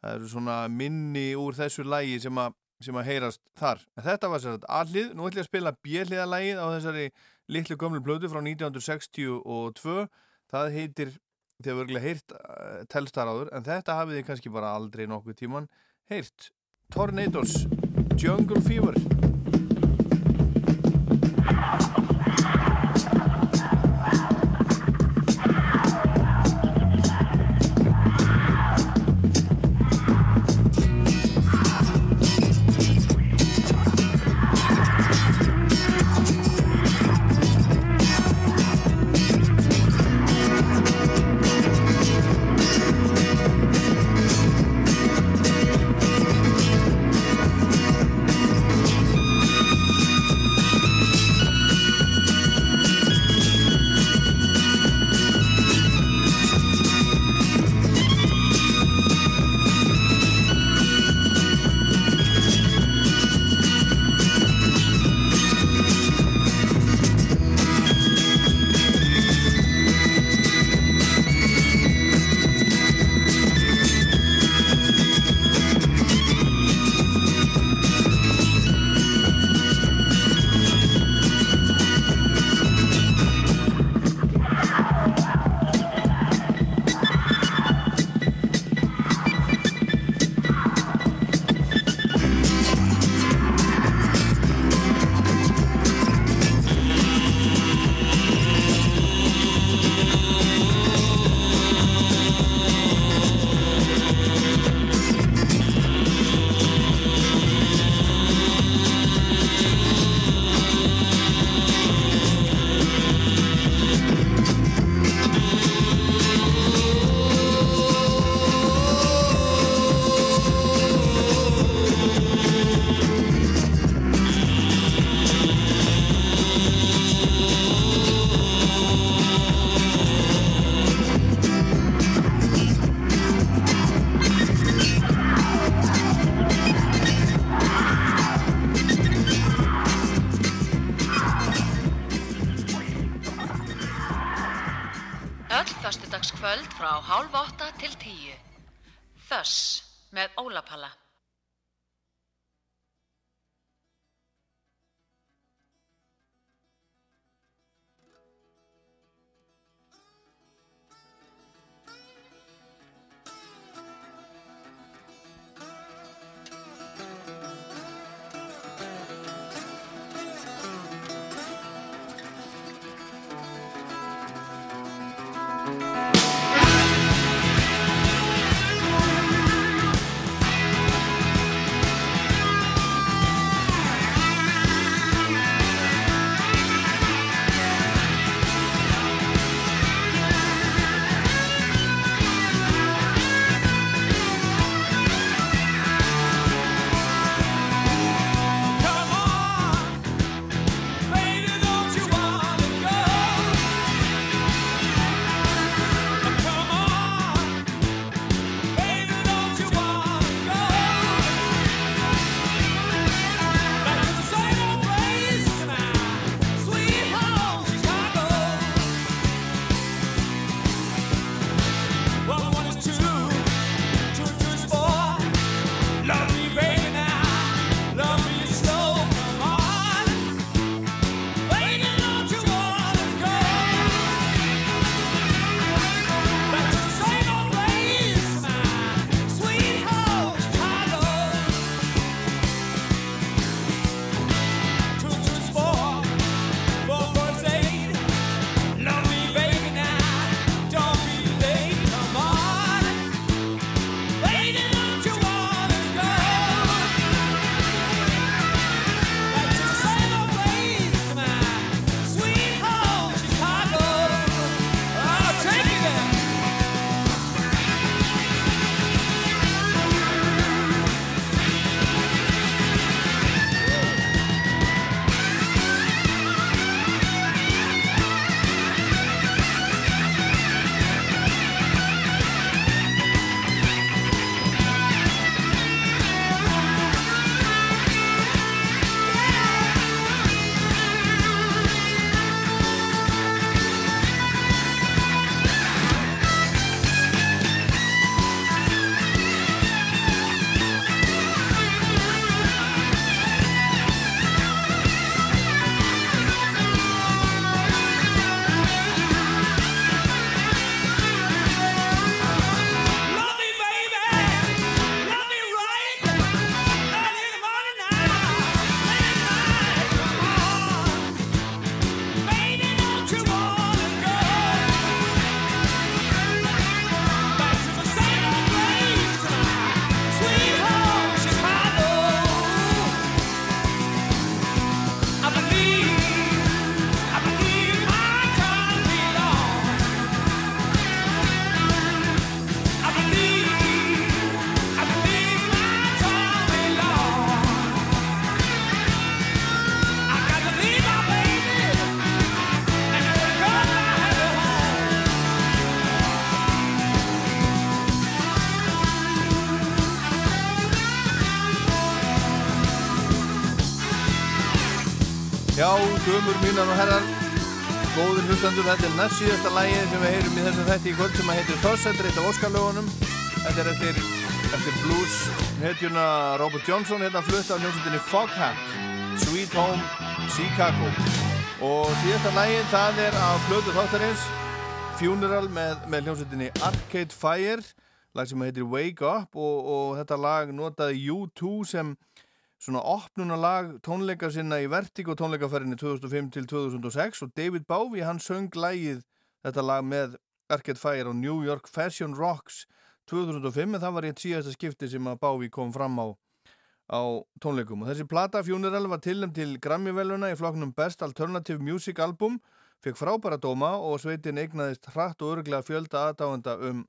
það eru svona minni úr þessu lagi sem að sem að heyrast þar. En þetta var sér að allið, nú ætlum ég að spila bjelliðalagið á þessari litlu gömlu blödu frá 1962 það heitir, þið hefur örgulega heyrt uh, telstar áður, en þetta hafið þið kannski bara aldrei nokkuð tíman heyrt. Tornadoes, Jungle Fever Öll föstudagskvöld frá hálf átta til tíu. Þöss með Ólapalla. Já, dömur mínar og herrar, góðir hlustandur, þetta er næst síðasta lægið sem við heyrum í þessum þætti í kvöld sem að heitir er eitt af Óskarlögunum. Þetta er eftir, eftir blues hetjuna Robert Johnson, hérna flutt af hljómsveitinni Foghat, Sweet Home, Chicago. Og síðasta lægið, það er af blödu þáttarins, Funeral með, með hljómsveitinni Arcade Fire, lag sem heitir Wake Up og, og þetta lag notaði U2 sem svona opnunalag tónleika sinna í Vertigo tónleikaferðinni 2005 til 2006 og David Bowie hann söng lagið þetta lag með Arcade Fire á New York Fashion Rocks 2005 en það var eitt síðasta skipti sem að Bowie kom fram á, á tónleikum. Og þessi plata Funeral var tilnæmt til Grammy-veluna í flokknum Best Alternative Music Album fekk frábæra dóma og sveitin eignaðist hratt og örglega fjölda aðdáenda um,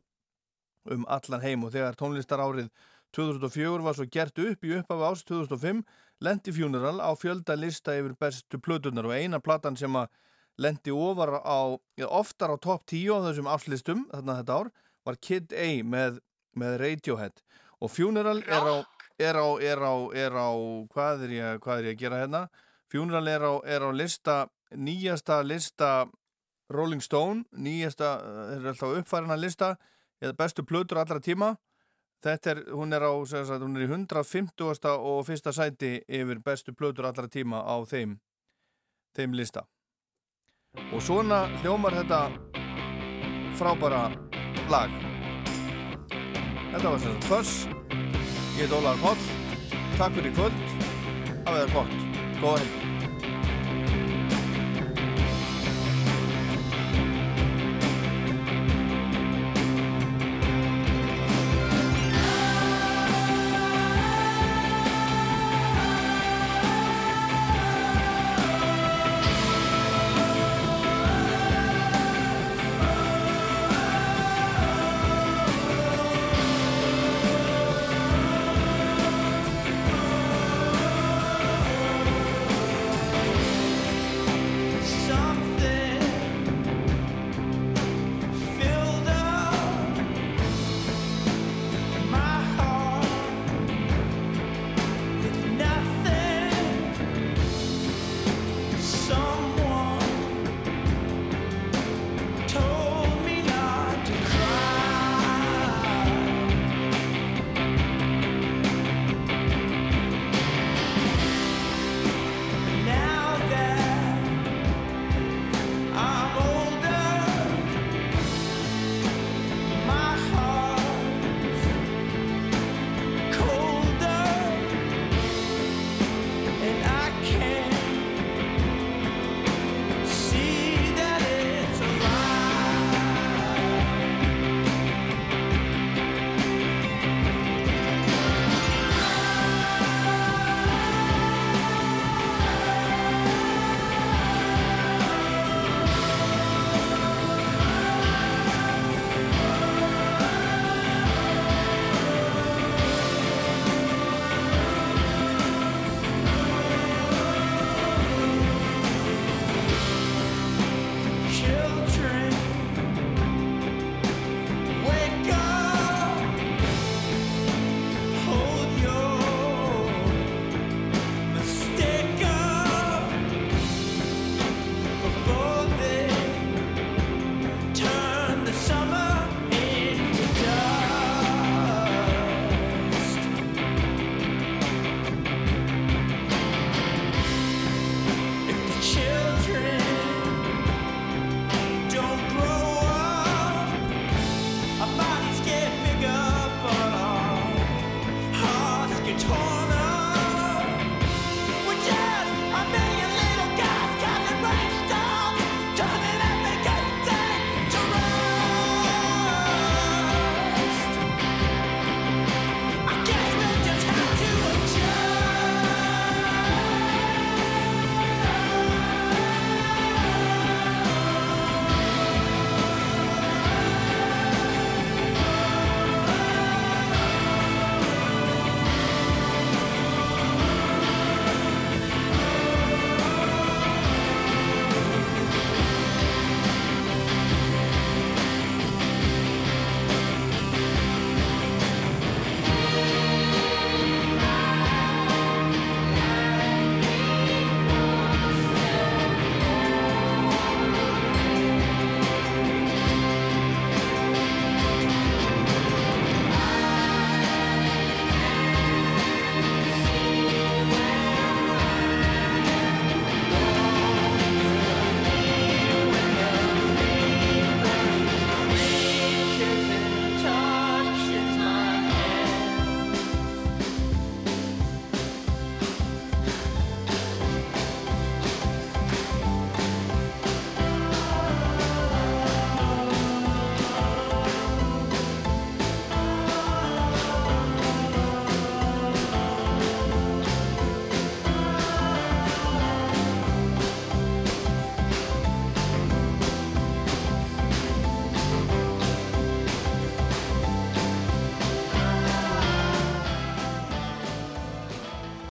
um allan heim. Og þegar tónlistar árið 2004 var svo gert upp í upphafi ás 2005 lendi Funeral á fjölda lista yfir bestu plötunar og eina platan sem að lendi ofar á, oftar á top 10 á þessum áslistum þarna þetta ár var Kid A með, með Radiohead. Og Funeral er á, er á, er á, er á hvað, er ég, hvað er ég að gera hérna? Funeral er á, er á lista nýjasta lista Rolling Stone nýjasta, er alltaf uppfærin að lista eða bestu plötur allra tíma Þetta er, hún er á, sagt, hún er í 150. og fyrsta sæti yfir bestu plötur allra tíma á þeim, þeim lista. Og svona hljómar þetta frábæra lag. Þetta var sagt Fuss, ég heit Ólaður Páll, takk fyrir kvöld, hafið það gott, góða helgi.